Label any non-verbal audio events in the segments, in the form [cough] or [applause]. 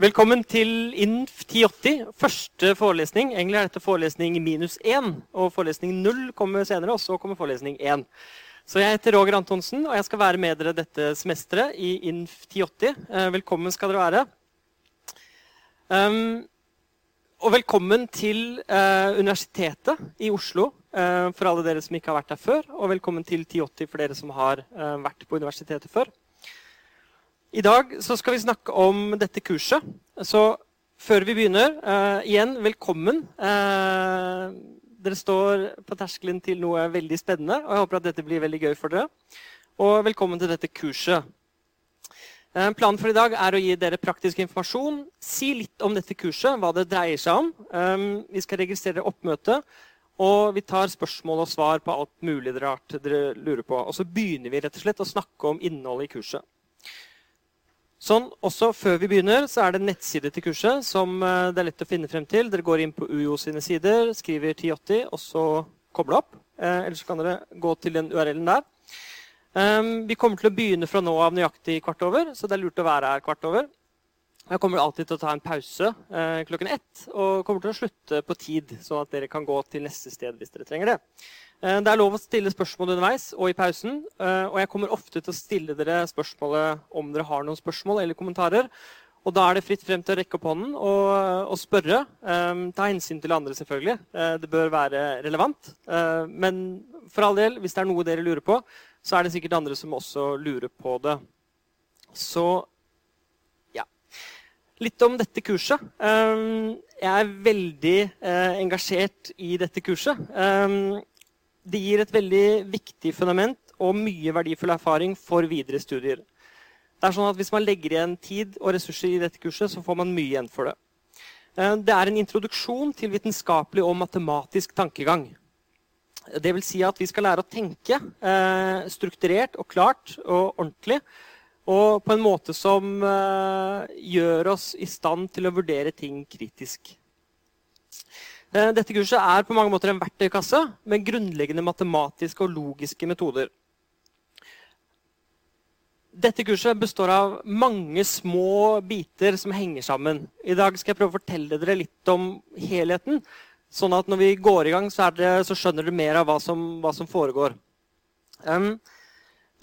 Velkommen til INF 1080, første forelesning. Egentlig er dette forelesning minus én, og forelesning null kommer senere, og så kommer forelesning 1. Så jeg heter Roger Antonsen, og jeg skal være med dere dette semesteret i INF 1080. Eh, velkommen skal dere være. Um, og velkommen til uh, Universitetet i Oslo uh, for alle dere som ikke har vært der før. Og velkommen til 1080 for dere som har uh, vært på universitetet før. I dag skal vi snakke om dette kurset. Så før vi begynner, igjen velkommen. dere står på terskelen til noe veldig spennende, og jeg håper at dette blir veldig gøy for dere. Og velkommen til dette kurset. Eh, planen for i dag er å gi dere praktisk informasjon, si litt om dette kurset, hva det dreier seg om. Vi skal registrere oppmøte, og vi tar spørsmål og svar på alt mulig rart dere lurer på. Og så begynner vi rett og slett å snakke om innholdet i kurset. Sånn, også Før vi begynner, så er det nettside til kurset som eh, det er lett å finne frem til. Dere går inn på UiO sine sider, skriver 1080, og så kobler opp. Eller så kan dere gå til den URL-en der. Um, vi kommer til å begynne fra nå av nøyaktig kvart over, så det er lurt å være her kvart over. Jeg kommer alltid til å ta en pause eh, klokken ett og kommer til å slutte på tid, sånn at dere kan gå til neste sted hvis dere trenger det. Uh, det er lov å stille spørsmål underveis og i pausen, uh, og jeg kommer ofte til å stille dere spørsmålet om dere har noen spørsmål eller kommentarer. Og da er det fritt frem til å rekke opp hånden og, og spørre. Ta hensyn til andre, selvfølgelig. det bør være relevant. men for all del, hvis det er noe dere lurer på, så er det sikkert andre som også lurer på det. Så ja. Litt om dette kurset. Jeg er veldig eh, engasjert i dette kurset. Det gir et veldig viktig fundament og mye verdifull erfaring for videre studier. Det er sånn at Hvis man legger igjen tid og ressurser i dette kurset, så får man mye igjen for det. Ehm, det er en introduksjon til vitenskapelig og matematisk tankegang. Det vil si at vi skal lære å tenke eh, strukturert og klart og ordentlig. Og på en måte som eh, gjør oss i stand til å vurdere ting kritisk. Eh, dette kurset er på mange måter en verktøykasse med grunnleggende matematiske og logiske metoder. Dette kurset består av mange små biter som henger sammen. I dag skal jeg prøve å fortelle dere litt om helheten. Sånn at når vi går i gang, så, det, så skjønner du mer av hva som, hva som foregår. Um,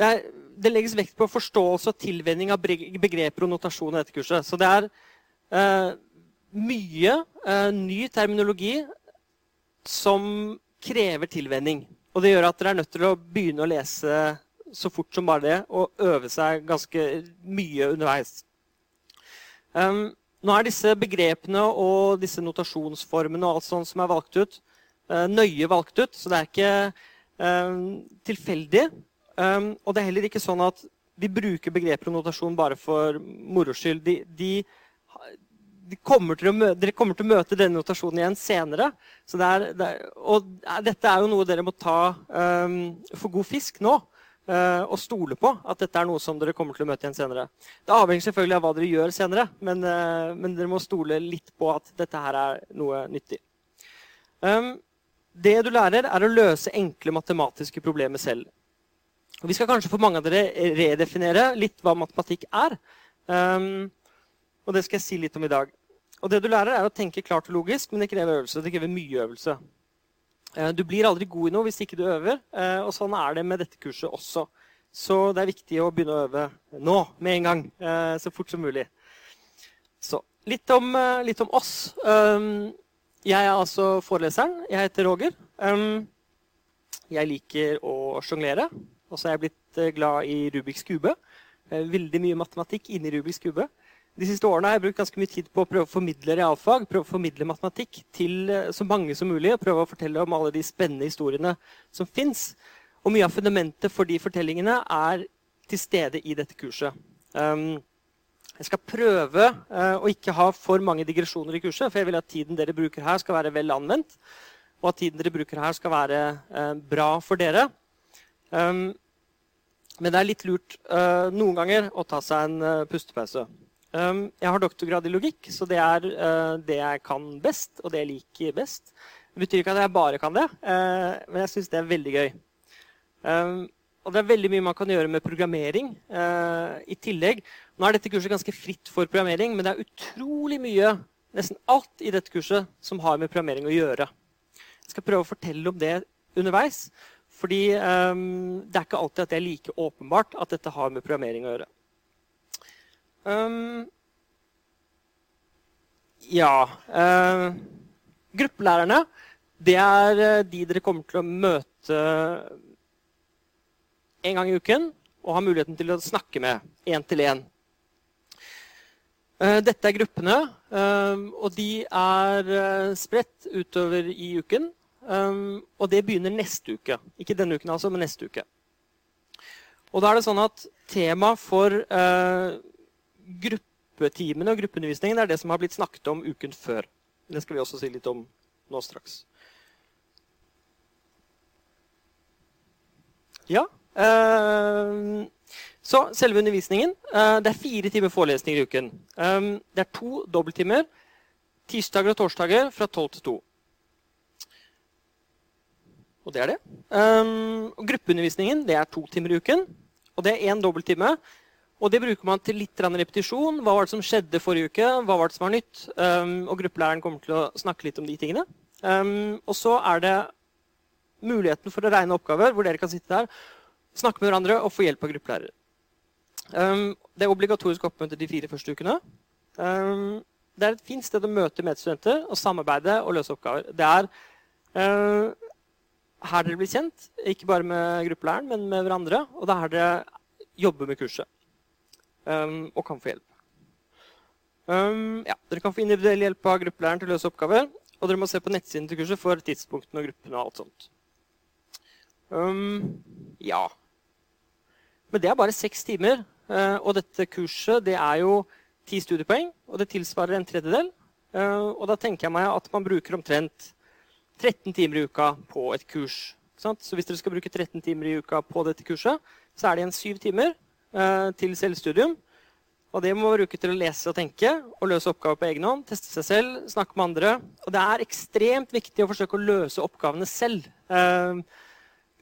det, er, det, legges vekt på forståelse og tilvenning av begreper og notasjon i dette kurset. Så det er uh, mye eh, ny terminologi som krever tilvenning. Og det gjør at dere er nødt til å begynne å lese så fort som bare det, og øve seg ganske mye underveis. Um, nå er disse begrepene og disse notasjonsformene og alt sånt som er valgt ut, uh, nøye valgt ut. Så det er ikke um, tilfeldig. Um, og det er heller ikke sånn at vi bruker begreper og notasjon bare for moro skyld. De, de, de kommer møte, dere kommer til å møte denne notasjonen igjen senere. Det er, det er, og dette er jo noe dere må ta um, for god fisk nå. Uh, og stole på at dette er noe som dere kommer til å møte igjen senere. Det avhenger selvfølgelig av hva dere gjør senere, men, uh, men dere må stole litt på at dette her er noe nyttig. Um, det du lærer, er å løse enkle matematiske problemer selv. Vi skal kanskje for mange av dere redefinere litt hva matematikk er. Um, og det skal jeg si litt om i dag. Og det du lærer, er å tenke klart og logisk, men det krever øvelse. Det krever mye øvelse. Eh, du blir aldri god i noe hvis ikke du øver, eh, og sånn er det med dette kurset også. Så det er viktig å begynne å øve nå, med en gang. Eh, så fort som mulig. Så litt om, litt om oss. Jeg er altså foreleseren. Jeg heter Roger. Jeg liker å sjonglere. Og så er jeg blitt glad i Rubiks kube. Veldig mye matematikk inni Rubiks kube. De siste årene har jeg brukt ganske mye tid på å prøve å formidle realfag, prøve å formidle matematikk til eh, så mange som mulig. og Prøve å fortelle om alle de spennende historiene som fins. Og mye av fundamentet for de fortellingene er til stede i dette kurset. Um, jeg skal prøve uh, å ikke ha for mange digresjoner i kurset, for jeg vil at tiden dere bruker her, skal være vel anvendt. Og at tiden dere bruker her, skal være uh, bra for dere. Um, men det er litt lurt noen ganger å ta seg en pustepause. Um, jeg har doktorgrad i logikk, så det er uh, det jeg kan best, og det jeg liker best. Det betyr ikke at jeg bare kan det, uh, men jeg syns det er veldig gøy. Um, og det er veldig mye man kan gjøre med programmering uh, i tillegg. Nå er dette kurset ganske fritt for programmering, men det er utrolig mye, nesten alt i dette kurset, som har med programmering å gjøre. Jeg skal prøve å fortelle om det underveis. Fordi um, det er ikke alltid at det er like åpenbart at dette har med programmering å gjøre. Um, ja uh, Gruppelærerne det er uh, de dere kommer til å møte en gang i uken og har muligheten til å snakke med én til én. Uh, dette er gruppene, og de er spredt utover i uken. Um, og det begynner neste uke. Ikke denne uken, altså, men neste uke. Og da er det sånn at tema for uh, gruppetimene og gruppeundervisningen er det som har blitt snakket om uken før. Det skal vi også si litt om nå straks. Ja. Uh, så selve undervisningen. Uh, det er fire timer forelesninger i uken. Um, det er to dobbelttimer tirsdager og torsdager fra 12 til 2. Og det er det. Gruppeundervisningen det er to timer i uken. Og det er én dobbelttime. Og det bruker man til litt repetisjon. Hva var det som skjedde forrige uke? Hva var det som var nytt? Um, og gruppelæreren kommer til å snakke litt om de tingene. Um, og så er det muligheten for å regne oppgaver, hvor dere kan sitte der, snakke med hverandre og få hjelp av gruppelærer. Um, det er obligatorisk oppmøte de fire første ukene. Det er et fint sted å møte medstudenter og samarbeide og løse oppgaver. Det er uh, her dere blir kjent, ikke bare med gruppelæreren, men med hverandre. Og det er her dere jobber med kurset um, og kan få hjelp. Um, ja, dere kan få individuell hjelp av gruppelæreren til å løse oppgaver. Og dere må se på nettsiden til kurset for tidspunktene og gruppene. og alt sånt. Um, ja. Men det er bare seks timer. Uh, og dette kurset det er jo ti studiepoeng, og det tilsvarer en tredjedel. Og da tenker jeg meg at man bruker omtrent 13 timer i uka på et kurs. Så hvis dere skal bruke 13 timer i uka på dette kurset, så er det igjen syv timer eh, til selvstudium. Og det må man bruke til å lese og tenke og løse oppgaver på egen hånd. Teste seg selv, snakke med andre. Og det er ekstremt viktig å forsøke å løse oppgavene selv. Eh,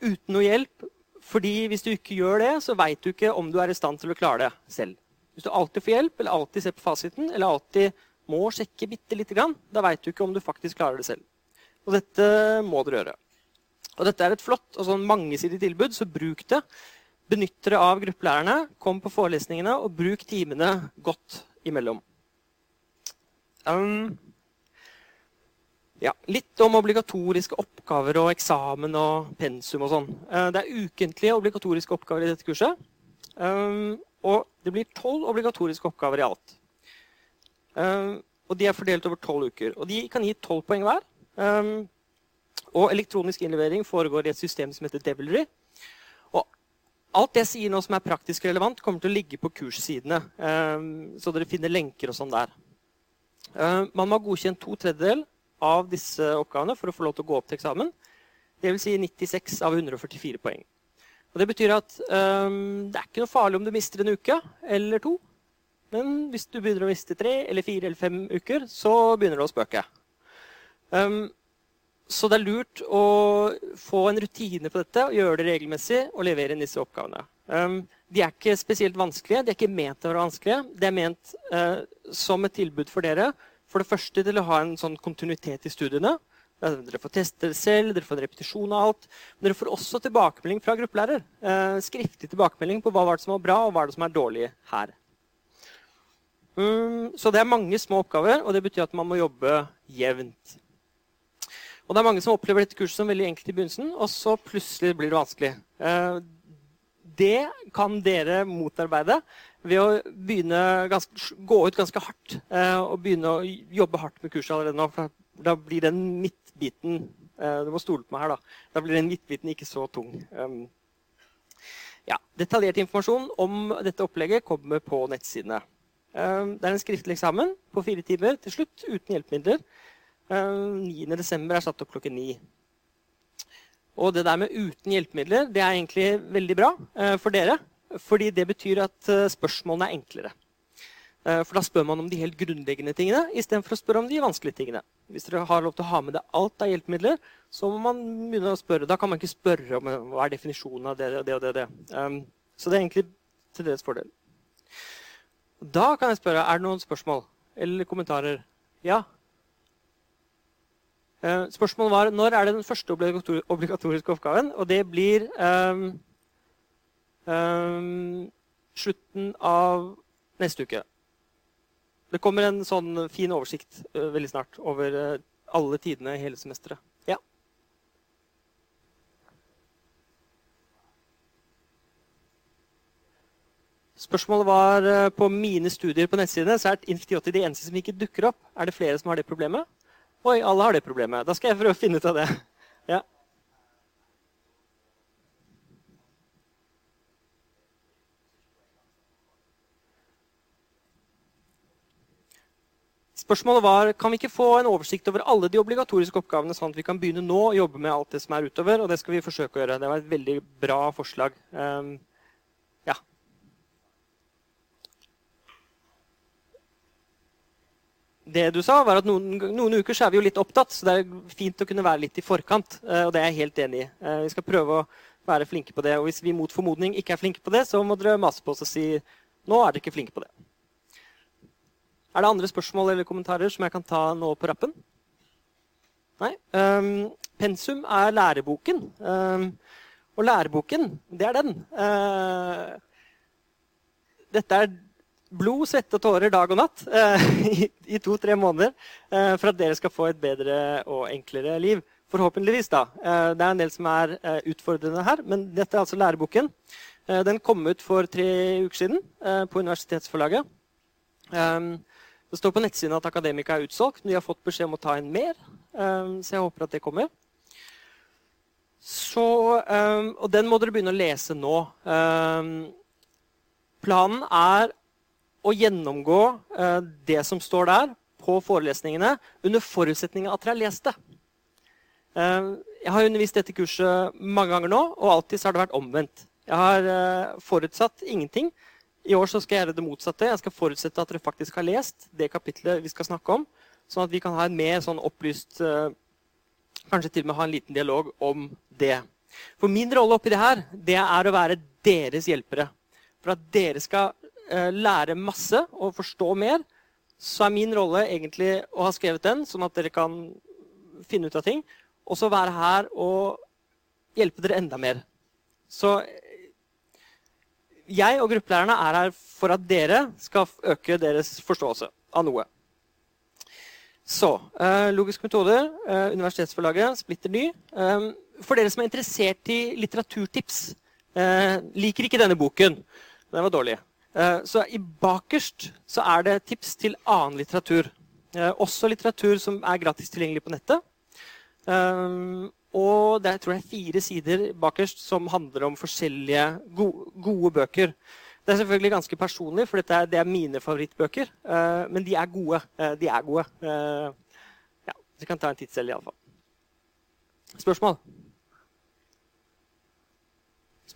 uten noe hjelp. Fordi hvis du ikke gjør det, så veit du ikke om du er i stand til å klare det selv. Hvis du alltid får hjelp, eller alltid ser på fasiten, eller alltid må sjekke bitte lite grann, da veit du ikke om du faktisk klarer det selv. Og dette må dere gjøre. Og dette er et flott og sånn mangesidig tilbud, så bruk det. Benytt dere av gruppelærerne, kom på forelesningene, og bruk timene godt imellom. Um, ja, litt om obligatoriske oppgaver og eksamen og pensum og sånn. Uh, det er ukentlige obligatoriske oppgaver i dette kurset. Um, og det blir tolv obligatoriske oppgaver i alt. Um, og de er fordelt over tolv uker. Og de kan gi tolv poeng hver. Um, og elektronisk innlevering foregår i et system som heter Devilry. Alt det jeg sier nå som er praktisk relevant, kommer til å ligge på kurssidene. Um, så dere finner lenker og sånn der. Um, man må ha godkjent to tredjedel av disse oppgavene for å få lov til å gå opp til eksamen. Dvs. Si 96 av 144 poeng. Og Det betyr at um, det er ikke noe farlig om du mister en uke eller to. Men hvis du begynner å miste tre eller fire eller fem uker, så begynner det å spøke. Så det er lurt å få en rutine på dette og gjøre det regelmessig og levere inn disse oppgavene. Um, de er ikke spesielt vanskelige. De er ikke ment å være vanskelige. De er ment uh, som et tilbud for dere. For det første til å ha en sånn kontinuitet i studiene. Dere får teste det selv, dere får en repetisjon av alt. Men dere får også tilbakemelding fra gruppelærer. Uh, skriftlig tilbakemelding på hva var det som var bra, og hva er det som er dårlig her. Um, så det er mange små oppgaver, og det betyr at man må jobbe jevnt. Og det er mange som opplever dette kurset som veldig enkelt i begynnelsen, og så plutselig blir det vanskelig. Eh, det kan dere motarbeide ved å ganske, gå ut ganske hardt eh, og begynne å jobbe hardt med kurset allerede nå. For da blir den midtbiten eh, Du må stole på meg her, da. Da blir den midtbiten ikke så tung. Ja, detaljert informasjon om dette opplegget kommer på nettsidene. Det er en skriftlig eksamen på fire timer til slutt uten hjelpemidler. 9.12. Eh, er satt opp klokken 9. Og det der med uten hjelpemidler det er egentlig veldig bra eh, for dere. Fordi det betyr at eh, spørsmålene er enklere. For da spør man om de helt grunnleggende tingene istedenfor å spørre om de vanskelige tingene. Hvis dere har lov til å ha med deg alt av hjelpemidler, så må man begynne å spørre. Da kan man ikke spørre om hva er definisjonen av det, og det og det. det. Um, så det er egentlig til deres fordel. Da kan jeg spørre, er det noen spørsmål eller kommentarer? Ja? Uh, spørsmålet var når er det den første obligatoriske oppgaven? Og det blir um, um, slutten av neste uke. Det kommer en sånn fin oversikt uh, veldig snart over uh, alle tidene i hele semesteret. Ja. Spørsmålet var på mine studier på nettsidene så er Inf80 de eneste som ikke dukker opp. Er det flere som har det problemet? Oi, alle har det problemet. Da skal jeg prøve å finne ut av det. Ja. Spørsmålet var kan vi ikke få en oversikt over alle de obligatoriske oppgavene, sånn at vi kan begynne nå å jobbe med alt det som er utover. og Det skal vi forsøke å gjøre. Det var et veldig bra forslag. Um, det du sa, var at noen, noen, uker så er vi jo litt opptatt, så det er fint å kunne være litt i forkant. Eh, og det er jeg helt enig i. Eh, vi skal prøve å være flinke på det. Og hvis vi mot formodning ikke er flinke på det, så må dere mase på oss og si nå er dere ikke flinke på det. Er det andre spørsmål eller kommentarer som jeg kan ta nå på rappen? Nei. Um, pensum er læreboken. Um, og læreboken, det er den. Uh, dette er blod, svette og tårer dag og natt eh, [laughs] i, i to-tre måneder eh, for at dere skal få et bedre og enklere liv. Forhåpentligvis, da. Eh, det er en del som er utfordrende her, men dette er altså læreboken. Den kom ut for tre uker siden på Universitetsforlaget. det står på nettsiden at Akademika er utsolgt, men de har fått beskjed om å ta inn mer. så jeg håper at det kommer. Så, og den må dere begynne å lese nå. planen er å gjennomgå eh, det som står der, på forelesningene, under forutsetning av at dere har lest det. Eh, jeg har undervist dette kurset mange ganger nå, og alltid har det vært omvendt. Jeg har eh, forutsatt ingenting. I år skal jeg gjøre det motsatte. Jeg skal forutsette at dere faktisk har lest det kapitlet vi skal snakke om, sånn at vi kan ha en mer sånn opplyst Kanskje til og med ha en liten dialog om det. For min rolle oppi det her, det er å være deres hjelpere. For at dere skal lære masse og forstå mer, så er min rolle egentlig å ha skrevet den, sånn at dere kan finne ut av ting. Og så være her og hjelpe dere enda mer. Så jeg og gruppelærerne er her for at dere skal øke deres forståelse av noe. Så eh, Logisk metode, eh, universitetsforlaget, splitter ny. Eh, for dere som er interessert i litteraturtips, eh, liker ikke denne boken. Den var dårlig. Eh, så i bakerst så er det tips til annen litteratur. Eh, også litteratur som er gratis tilgjengelig på nettet. Eh, og det er, tror jeg, fire sider bakerst som handler om forskjellige gode, gode bøker. Det er selvfølgelig ganske personlig, for dette er, det er mine favorittbøker. men de er gode. de er gode. ja, Vi kan ta en titt selv, iallfall. Spørsmål?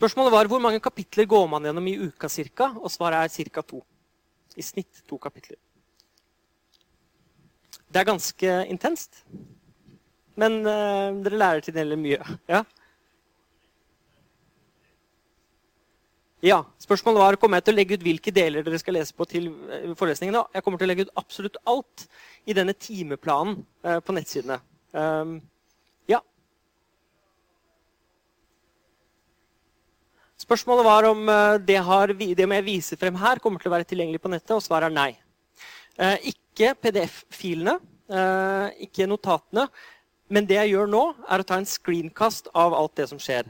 Spørsmålet var hvor mange kapitler går man gjennom i uka cirka, og svaret er ca. to. I snitt to kapitler. Det er ganske intenst. Men uh, dere lærer til det mye. Ja? ja. Spørsmålet var kommer jeg til å legge ut hvilke deler dere skal lese på til eh, forelesningene. Jeg kommer til å legge ut absolutt alt i denne timeplanen uh, på nettsidene. Um, Spørsmålet var om eh, det, har, det jeg viser frem her, kommer til å være tilgjengelig på nettet, og svaret er nei. Eh, ikke PDF-filene, eh, ikke notatene. Men det jeg gjør nå, er å ta en screencast av alt det som skjer.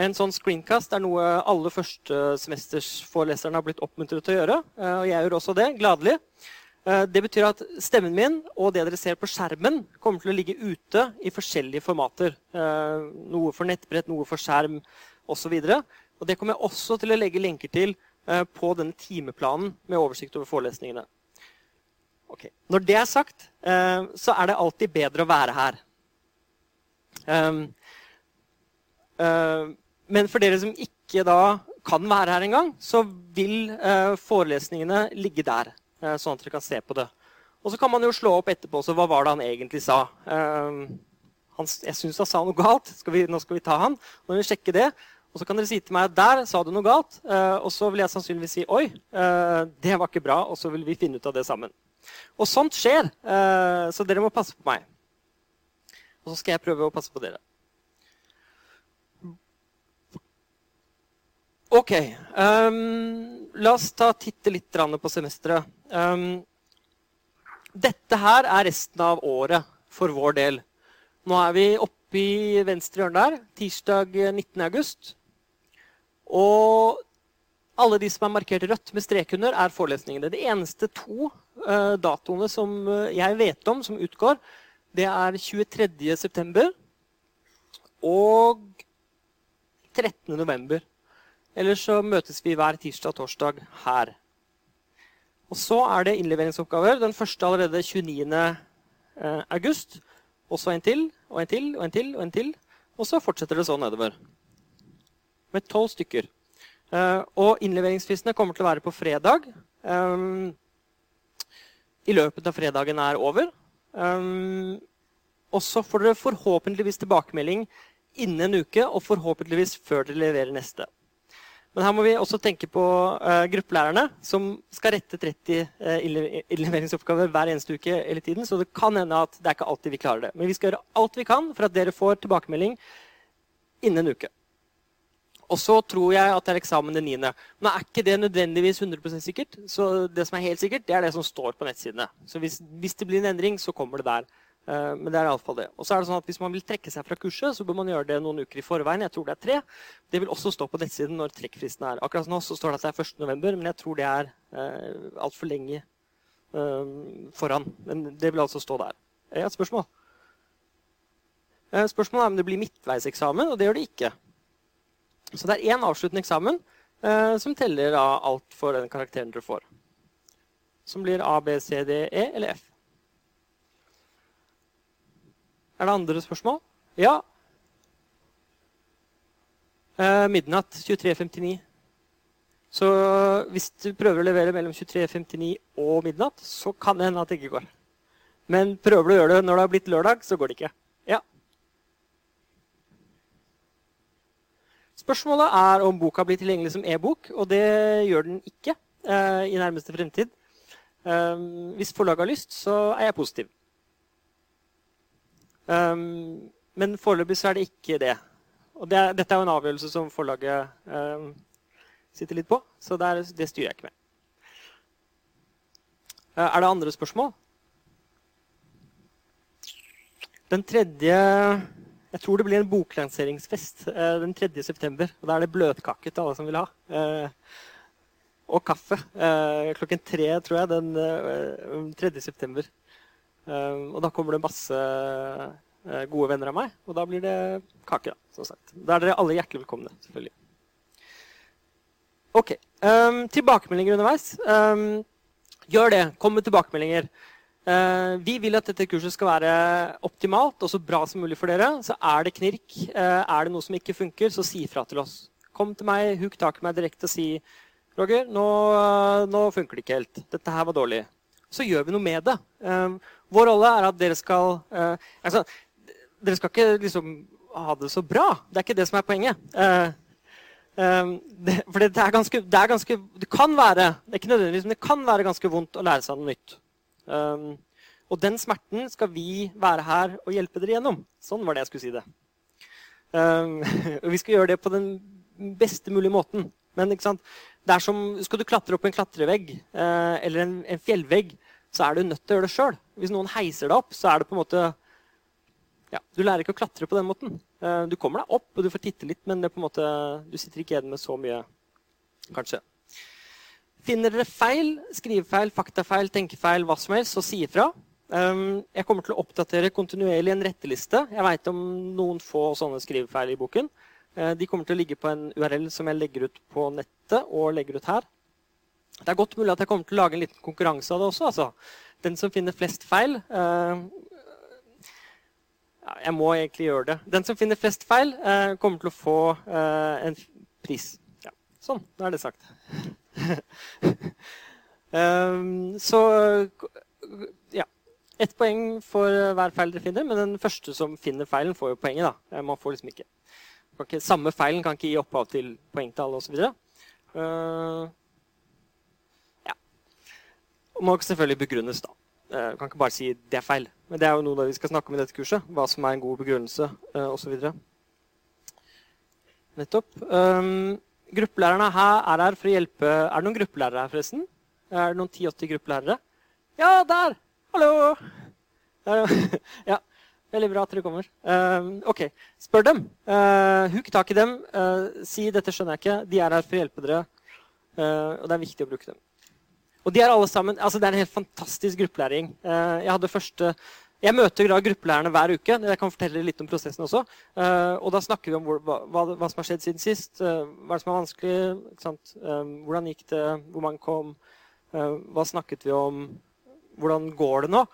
En sånn screencast er noe alle førstesemestersforeleserne har blitt oppmuntret til å gjøre. Og jeg gjør også det, gladelig. Det betyr at stemmen min og det dere ser på skjermen, kommer til å ligge ute i forskjellige formater. Noe for nettbrett, noe for skjerm osv. Og Det kommer jeg også til å legge lenker til eh, på denne timeplanen med oversikt over forelesningene. Okay. Når det er sagt, eh, så er det alltid bedre å være her. Um, uh, men for dere som ikke da kan være her engang, så vil forelesningene ligge der. Sånn at dere kan se på det. Og så kan man jo slå opp etterpå så hva var det han egentlig sa. Han, jeg syns han sa noe galt. Skal vi, nå skal vi ta han. Nå må vi sjekke det. Og så kan dere si til meg at der sa du noe galt. Uh, og så vil jeg sannsynligvis si oi, uh, det var ikke bra. Og så vil vi finne ut av det sammen. Og sånt skjer. Uh, så dere må passe på meg. Og så skal jeg prøve å passe på dere. OK. Um, la oss ta titte litt på semesteret. Um, dette her er resten av året for vår del. Nå er vi oppe i venstre hjørne der, tirsdag 19. Og alle de som er markert rødt med strek under, er forelesningene. De eneste to uh, datoene som uh, jeg vet om som utgår, det er 23.9. og 13.11. Ellers så møtes vi hver tirsdag og torsdag her. Og så er det innleveringsoppgaver. Den første allerede 29. Uh, august. Og så en til, og en til, og en til, og en til. Og så fortsetter det sånn nedover med tolv stykker. Uh, og innleveringsfristene kommer til å være på fredag. Um, I løpet av fredagen er over. Um, og så får dere forhåpentligvis tilbakemelding innen en uke, og forhåpentligvis før dere leverer neste. Men her må vi også tenke på gruppelærerne, som skal rette 30 uh, innleveringsoppgaver hver eneste uke. hele tiden, Så det kan hende at det er ikke alltid vi klarer det. Men vi skal gjøre alt vi kan for at dere får tilbakemelding innen en uke. Og så tror jeg at det er eksamen den 9. Nå er ikke det nødvendigvis 100% sikkert. Så det som er helt sikkert, det er det som står på nettsidene. Så hvis, hvis det blir en endring, så kommer det der. Uh, men det er iallfall det. Og så er det sånn at Hvis man vil trekke seg fra kurset, så bør man gjøre det noen uker i forveien. Jeg tror det er tre. Det vil også stå på nettsiden når trekkfristen er. Akkurat nå så står det at det er 1.11., men jeg tror det er uh, altfor lenge uh, foran. Men det vil altså stå der. Jeg har et spørsmål. Uh, spørsmålet er om det blir midtveiseksamen, og det gjør det ikke. Så det er én avsluttende eksamen eh, som teller av alt for den karakteren dere får. Som blir A, B, C, D, E eller F. Er det andre spørsmål? Ja. Eh, midnatt 23.59. Så hvis du prøver å levere mellom 23.59 og midnatt, så kan det hende at det ikke går. Men prøver du å gjøre det når det har blitt lørdag, så går det ikke. Ja. Spørsmålet er om boka blir tilgjengelig som e-bok, og det gjør den ikke eh, i nærmeste fremtid. Um, hvis forlaget har lyst, så er jeg positiv. Um, men foreløpig så er det ikke det. Og det er, dette er jo en avgjørelse som forlaget um, sitter litt på, så det, er, det styrer jeg ikke med. Uh, er det andre spørsmål? Den tredje jeg tror det blir en boklanseringsfest eh, den 3. september. Og da er det bløtkake til alle som vil ha. Eh, og kaffe eh, klokken tre, tror jeg, den eh, 3. september. Eh, og da kommer det masse eh, gode venner av meg, og da blir det kake. Da, som sagt. Da er dere alle hjertelig velkomne. selvfølgelig. Ok. Um, tilbakemeldinger underveis. Um, gjør det. Kom med tilbakemeldinger. Uh, vi vil at dette kurset skal være optimalt og så bra som mulig for dere. Så er det knirk, uh, er det noe som ikke funker, så si ifra til oss. Kom til meg, huk tak i meg direkte og si Roger, nå, uh, nå, funker det ikke helt. Dette her var dårlig. Så gjør vi noe med det. vår rolle er at dere skal altså, Dere skal ikke liksom ha det så bra. Det er ikke det som er poenget. For det, er ganske, det, er ganske, det kan være det er ikke nødvendigvis, men det kan være ganske vondt å lære seg noe nytt. Um, og den smerten skal vi være her og hjelpe dere gjennom. Sånn var det jeg skulle si det. Um, [laughs] og vi skal gjøre det på den beste mulige måten. Men det er som, skal du klatre opp en klatrevegg uh, eller en, en, fjellvegg, så er du nødt til å gjøre det sjøl. Hvis noen heiser deg opp, så er det på en måte ja, Du lærer ikke å klatre på den måten. Uh, du kommer deg opp, og du får titte litt, men måte, du sitter ikke igjen med så mye, kanskje. Finner dere feil, skrivefeil, faktafeil, tenkefeil, hva som helst, så si ifra. Um, jeg kommer til å oppdatere kontinuerlig en retteliste. Jeg veit om noen få sånne skrivefeil i boken. Uh, de kommer til å ligge på en URL som jeg legger ut på nettet og legger ut her. Det er godt mulig at jeg kommer til å lage en liten konkurranse av det også. Altså. Den som finner flest feil uh, Jeg må egentlig gjøre det. Den som finner flest feil, uh, kommer til å få en pris. Ja. Sånn, da er det sagt. Um, [laughs] så ja. Ett poeng for hver feil dere finner, men den første som finner feilen, får jo poenget. da. Man får liksom ikke Ikke, samme feilen kan ikke gi opphav til poengtall osv. Uh, ja. Og må selvfølgelig begrunnes, da. Uh, kan ikke bare si det er feil. Men det er jo noe vi skal snakke om i dette kurset. Hva som er en god begrunnelse uh, osv. Nettopp. Um, gruppelærerne her er her for å hjelpe Er det noen gruppelærere her, forresten? Er det noen 10-80 gruppelærere? Ja, der! Hallo! [laughs] ja. Veldig bra at dere kommer. Uh, ok, Spør dem. Uh, huk tak i dem. Uh, si 'dette skjønner jeg ikke'. De er her for å hjelpe dere. Uh, og det er viktig å bruke dem. Og de er alle sammen, altså Det er en helt fantastisk gruppelæring. jeg hadde første, jeg møter da gruppelærerne hver uke. Jeg kan fortelle litt om prosessen også. og Da snakker vi om hva, hva, hva, som har skjedd siden sist. hva som er vanskelig. hvordan gikk det? Hvor mange kom? hva snakket vi om? Hvordan går det nå?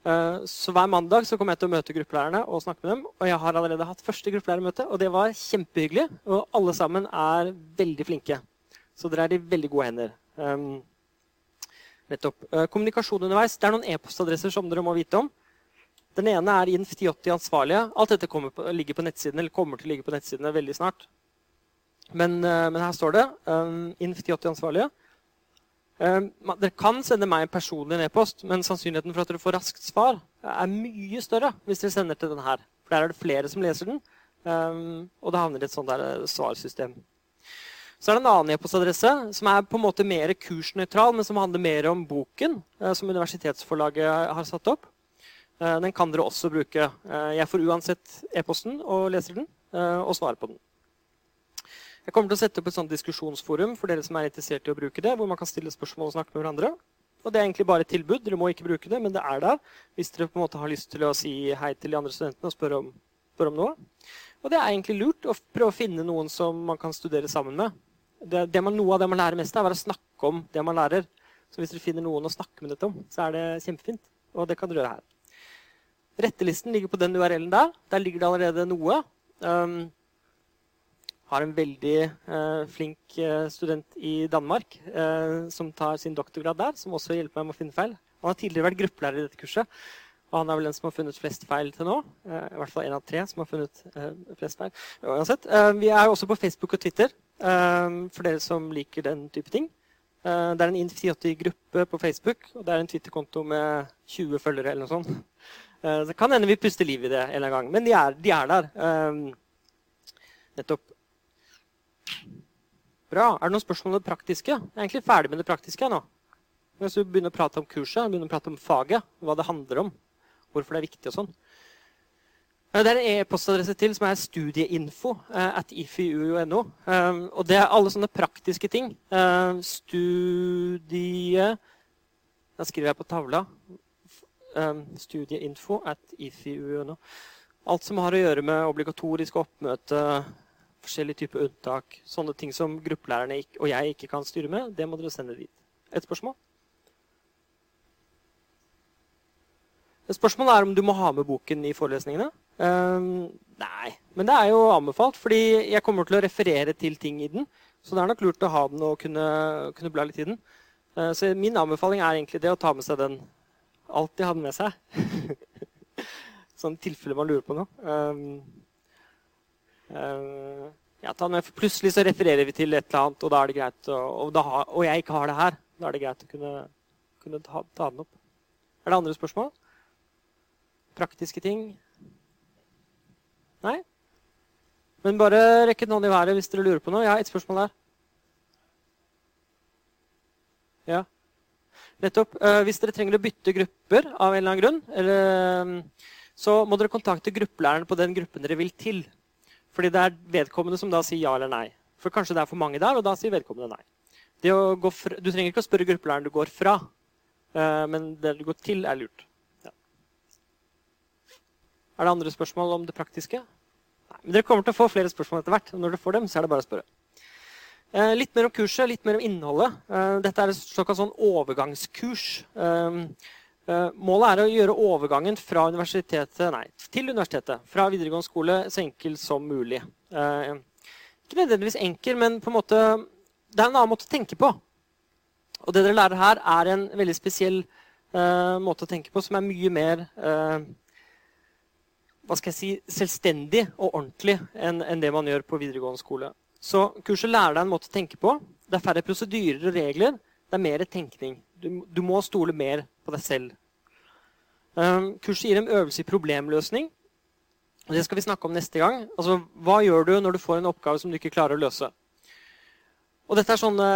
Eh, så hver mandag så kommer jeg til å møte gruppelærerne og snakke med dem. Og jeg har allerede hatt første gruppelærermøte, og det var kjempehyggelig. Og alle sammen er veldig flinke. Så dere er i veldig gode hender. Nettopp. Kommunikasjon underveis. Det er noen e-postadresser som dere må vite om. Den ene er INF1080 ansvarlige. Alt dette på, ligger på nettsiden, eller kommer til å ligge på nettsidene veldig snart. Men, uh, men her står det um, INF1080 ansvarlige. Um, dere kan sende meg en personlig e-post, men sannsynligheten for at dere får raskt svar, er mye større hvis dere sender til den her. For der er det flere som leser den, um, og det havner i et sånt der eh, svarsystem. Så er det en annen e-postadresse som er på en måte mer kursnøytral, men som handler mer om boken eh, som universitetsforlaget har satt opp. Eh, den kan dere også bruke. Jeg får uansett e-posten og leser den og svarer på den. Jeg kommer til å sette opp et sånt diskusjonsforum for dere som er interessert i å bruke det, hvor man kan stille spørsmål og snakke med hverandre. Og Det er egentlig bare et tilbud. Dere må ikke bruke det, men det er der hvis dere på en måte har lyst til å si hei til de andre studentene og spørre om, spør om noe. Og det er egentlig lurt å prøve å finne noen som man kan studere sammen med. Det, det man, noe av det man lærer mest, er å snakke om det man lærer. Så hvis dere finner noen å snakke med dette om, så er det kjempefint. Og det kan dere gjøre her. Rettelisten ligger på den URL-en der. Der ligger det allerede noe. Um, har en veldig uh, flink eh, student i Danmark uh, som tar sin doktorgrad der, som også hjelper meg med å finne feil. Han har tidligere vært gruppelærer i dette kurset. Og han er vel den som har funnet flest feil til nå. Uh, I hvert fall en av tre som har funnet flest feil. Uansett, vi er også på Facebook og Twitter for dere som liker den type ting. det er en Inf1080-gruppe på Facebook, og det er en Twitter-konto med 20 følgere eller noe sånt. Det kan hende vi puster liv i det en eller annen gang, men de er, de er der. nettopp. Bra. Er det noen spørsmål om det praktiske? Jeg er egentlig ferdig med det praktiske nå. Hvis du begynner å prate om kurset, begynner å prate om faget, hva det handler om, hvorfor det er viktig og sånn. Det er en e-postadresse til som er studieinfo eh, at ifiu.no. Um, og det er alle sånne praktiske ting. Um, studie Da skriver jeg på tavla. Um, studieinfo at ifiu.no. Alt som har å gjøre med obligatorisk oppmøte, forskjellige typer unntak. Sånne ting som gruppelærerne og jeg ikke kan styre med, det må dere sende dit. Et spørsmål? Et spørsmål er om du må ha med boken i forelesningene. Um, nei, men det er jo anbefalt, fordi jeg kommer til å referere til ting i den. Så det er nok lurt å ha den og kunne, kunne bla litt i den. Uh, så min anbefaling er egentlig det å ta med seg den. Alltid de den med seg. [laughs] sånn tilfelle man lurer på noe. Um, um, ja, plutselig så refererer vi til et eller annet, og da er det greit å, og, da, og, jeg ikke har det her. Da er det greit å kunne, kunne ta, ta, den opp. Er det andre spørsmål? Praktiske ting? Nei? Men bare rekk en hånd i været hvis dere lurer på noe. Jeg har ett spørsmål der. Ja. Nettopp. Uh, hvis dere trenger å bytte grupper av en eller annen grunn, um, så må dere kontakte gruppelæreren på den gruppen dere vil til. Fordi det er vedkommende som da sier ja eller nei. For kanskje det er for mange der, og da sier vedkommende nei. Fra, du trenger ikke å spørre gruppelæreren du går fra, uh, men det du går til, er lurt. Ja. Er det andre spørsmål om det praktiske? Nei, men Dere kommer til å få flere spørsmål etter hvert. og Når dere får dem, så er det bare å spørre. Uh, litt mer om kurset, litt mer om innholdet. Uh, dette er et såkalt sånn overgangskurs. Eh, målet er å gjøre overgangen fra universitetet, nei, til universitetet fra videregående skole så enkel som mulig. Eh, ikke nødvendigvis enkel, men på en måte, det er en annen måte å tenke på. Og det dere lærer her, er en veldig spesiell måte å tenke på, som er mye mer hva skal jeg si, selvstendig og ordentlig enn det man gjør på videregående skole. Så kurset lærer deg en måte å tenke på. Det er færre prosedyrer og regler. Det er mer tenkning. Du, du må stole mer på deg selv. Um, kurset gir en øvelse i problemløsning. Det skal vi snakke om neste gang. Altså, Hva gjør du når du får en oppgave som du ikke klarer å løse? Og dette er sånne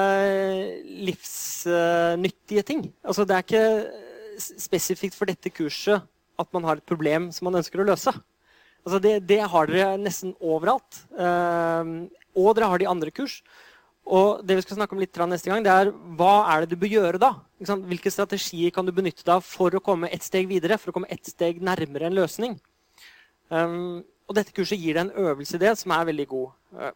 livsnyttige ting. Altså, det er ikke spesifikt for dette kurset at man har et problem som man ønsker å løse. Altså, det, det har dere nesten overalt. Uh, og dere har de andre kurs. Og det vi skal snakke om litt neste gang, det er hva er det du bør gjøre da? Hvilke strategier kan du benytte deg av for å komme ett steg videre? For å komme ett steg nærmere en løsning? Um, og dette kurset gir deg en øvelse i det som er veldig god. Uh,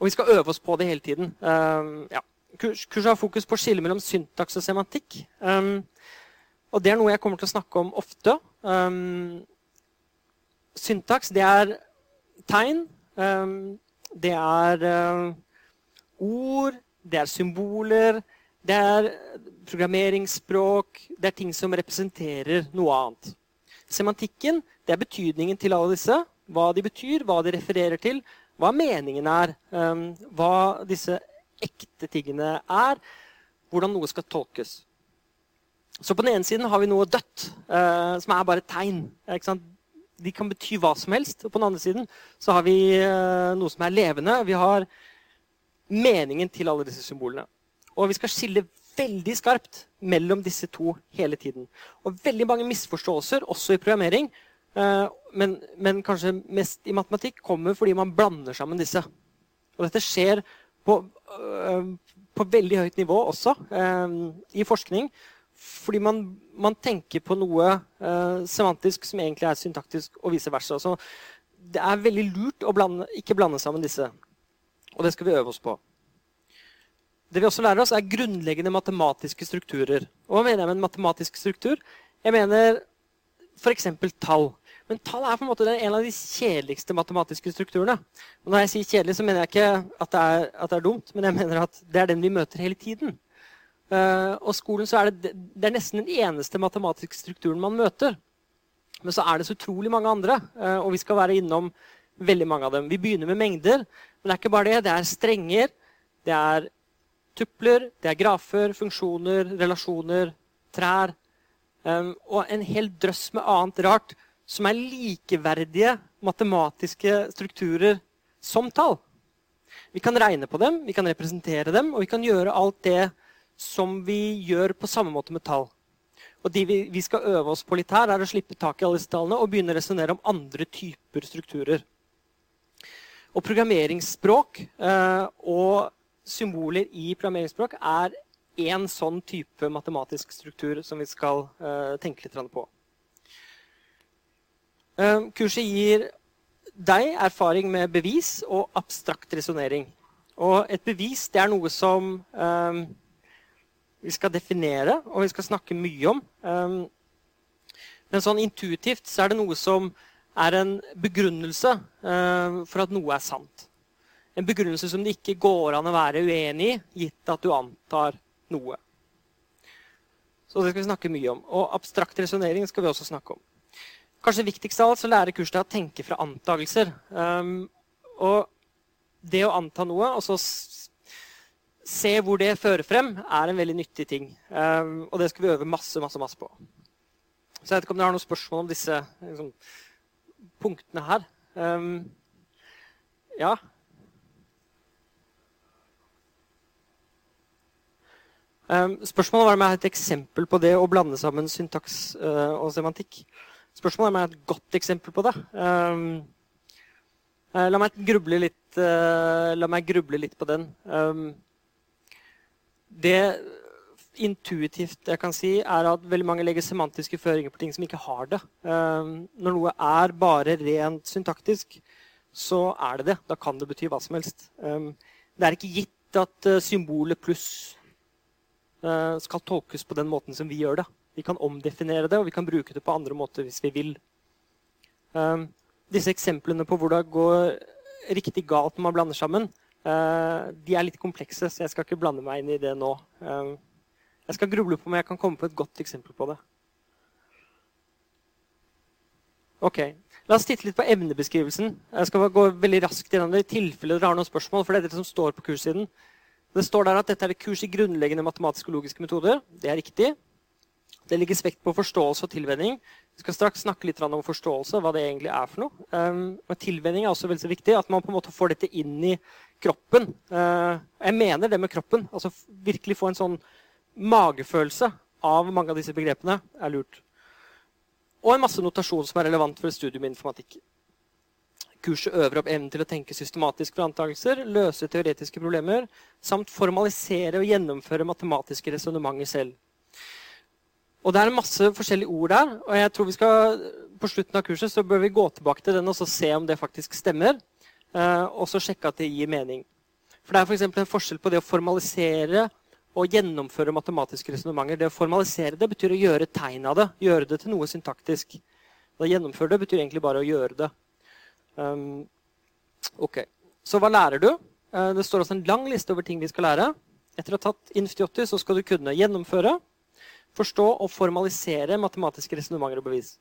og vi skal øve oss på det hele tiden. Um, ja. Kurs, kurset har fokus på skille mellom syntaks og semantikk. Um, og det er noe jeg kommer til å snakke om ofte. Syntaks, det er tegn. Det er uh, ord. Det er symboler. Det er programmeringsspråk. Det er ting som representerer noe annet. Semantikken det er betydningen til alle disse. Hva de betyr, hva de refererer til, hva meningen er, um, hva disse ekte tingene er, hvordan noe skal tolkes. Så på den ene siden har vi noe dødt, uh, som er bare et tegn. De kan bety hva som helst. Og på den andre siden så har vi uh, noe som er levende. Vi har meningen til alle disse symbolene. Og vi skal skille veldig skarpt mellom disse to hele tiden. Og veldig mange misforståelser, også i programmering, uh, men, men, kanskje mest i matematikk, kommer fordi man blander sammen disse. Og dette skjer på, øh, på veldig høyt nivå også i forskning. Fordi man, man, tenker på noe øh, semantisk som egentlig er syntaktisk, og vice versa. Så det er veldig lurt å blande, ikke blande sammen disse. Og det skal vi øve oss på. Det vi også lærer oss, er grunnleggende matematiske strukturer. Og hva mener jeg med en matematisk struktur? Jeg mener f.eks. tall. Men tall er på en måte en av de kjedeligste matematiske strukturene. Og når jeg sier kjedelig, så mener jeg ikke at det, er, at det er dumt, men jeg mener at det er den vi møter hele tiden. Uh, og skolen så er det, det er nesten den eneste matematiske strukturen man møter. Men så er det så utrolig mange andre, uh, og vi skal være innom veldig mange av dem. Vi begynner med mengder, men det er ikke bare det. Det er strenger, det er tupler, det er grafer, funksjoner, relasjoner, trær. Um, og en hel drøss med annet rart som er likeverdige matematiske strukturer som tall. Vi kan regne på dem, vi kan representere dem, og vi kan gjøre alt det som vi gjør på samme måte med tall. Og De vi, skal øve oss på litt her, er å slippe tak i alle disse tallene og begynne å resonnere om andre typer strukturer. Og programmeringsspråk eh, og symboler i programmeringsspråk er én sånn type matematisk struktur som vi skal eh, tenke litt på. Ehm, kurset gir deg erfaring med bevis og abstrakt resonnering. Og et bevis det er noe som vi skal definere og vi skal snakke mye om. Um, men sånn intuitivt så er det noe som er en begrunnelse uh, for at noe er sant. En begrunnelse som det ikke går an å være uenig i, gitt at du antar noe. Så det skal vi snakke mye om. Og abstrakt resonnering skal vi også snakke om. Kanskje viktigst av alt så lærer kurset deg å tenke fra antakelser. Um, og det å anta noe og så se hvor det fører frem, er en veldig nyttig ting. Um, og det skal vi øve masse, masse, masse på. Så jeg vet ikke om dere har noen spørsmål om disse liksom, punktene her. Um, ja? Um, spørsmålet var om jeg har et eksempel på det å blande sammen syntaks uh, og semantikk. Spørsmålet er om jeg har et godt eksempel på det. Um, la, meg gruble litt, la meg gruble litt på den. Det intuitivt jeg kan si, er at veldig mange legger semantiske føringer på ting som ikke har det. Um, når noe er bare rent syntaktisk, så er det det. Da kan det bety hva som helst. det er ikke gitt at uh, symbolet pluss skal tolkes på den måten som vi gjør det. Vi kan omdefinere det, og vi kan bruke det på andre måter hvis vi vil. Disse eksemplene på hvor det går riktig galt når man blander sammen, de er litt komplekse, så jeg skal ikke blande meg inn i det nå. Um, jeg skal gruble på om jeg kan komme på et godt eksempel på det. Ok, La oss titte litt på emnebeskrivelsen. Jeg skal gå veldig raskt gjennom det i tilfelle dere har noen spørsmål. for Det er det som står på kurssiden. Det står der at dette er et kurs i grunnleggende matematiske og logiske metoder. Det er riktig. Det legges vekt på forståelse og tilvenning. Vi skal straks snakke litt om forståelse, hva det egentlig er for noe. Og tilvenning er også veldig viktig. At man på en måte får dette inn i kroppen. Uh, jeg mener det med kroppen. altså Virkelig få en sånn magefølelse av mange av disse begrepene er lurt. Og en masse notasjon som er relevant for et studium i informatikk. Kurset øver opp evnen til å tenke systematisk for antakelser, løse teoretiske problemer, samt formalisere og gjennomføre matematiske resonnementer selv. Og Det er masse forskjellige ord der. og jeg tror vi skal, På slutten av kurset så bør vi gå tilbake til den og se om det faktisk stemmer. Eh, og så sjekke at det gir mening. For Det er for en forskjell på det å formalisere og gjennomføre matematiske resonnementer. Det å formalisere det betyr å gjøre tegn av det. Gjøre det til noe syntaktisk. Å gjennomføre det betyr egentlig bare å gjøre det. Um, ok, Så hva lærer du? Uh, det står også en lang liste over ting vi skal lære. Etter å ha tatt INF80 så skal du kunne gjennomføre, forstå og formalisere matematiske resonnementer og bevis.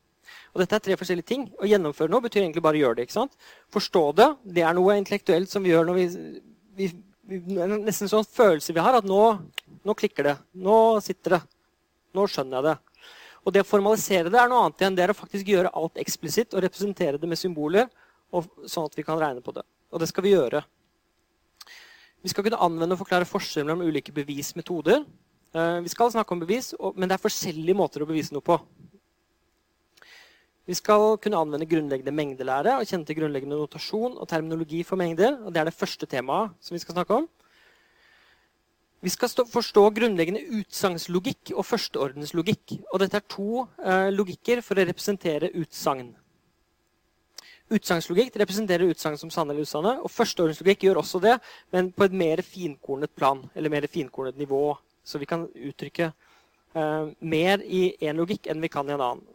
Og dette er tre forskjellige ting. Å gjennomføre noe betyr egentlig bare å gjøre det. ikke sant? Forstå det, det er noe intellektuelt som vi gjør når vi, vi nesten en sånn følelse vi har at nå, nå, klikker det. Nå sitter det. Nå skjønner jeg det. Og det å formalisere det er noe annet igjen. Det er å faktisk gjøre alt eksplisitt og representere det med symboler, sånn at vi kan regne på det. Og det skal vi gjøre. Vi skal kunne anvende og forklare forskjellen mellom ulike bevismetoder. Eh, vi skal snakke om bevis, men det er forskjellige måter å bevise noe på. Vi skal kunne anvende grunnleggende mengdelære og kjenne til grunnleggende notasjon og terminologi for mengder. og Det er det første temaet som vi skal snakke om. Vi skal forstå grunnleggende utsagnslogikk og førsteordenslogikk. Og dette er to eh, logikker for å representere utsagn. Utsagnslogikk representerer utsagn som sanne eller usanne. Og førsteordenslogikk gjør også det, men på et mer finkornet plan. Eller mer finkornet nivå. Så vi kan uttrykke eh, mer i én logikk enn vi kan i en annen.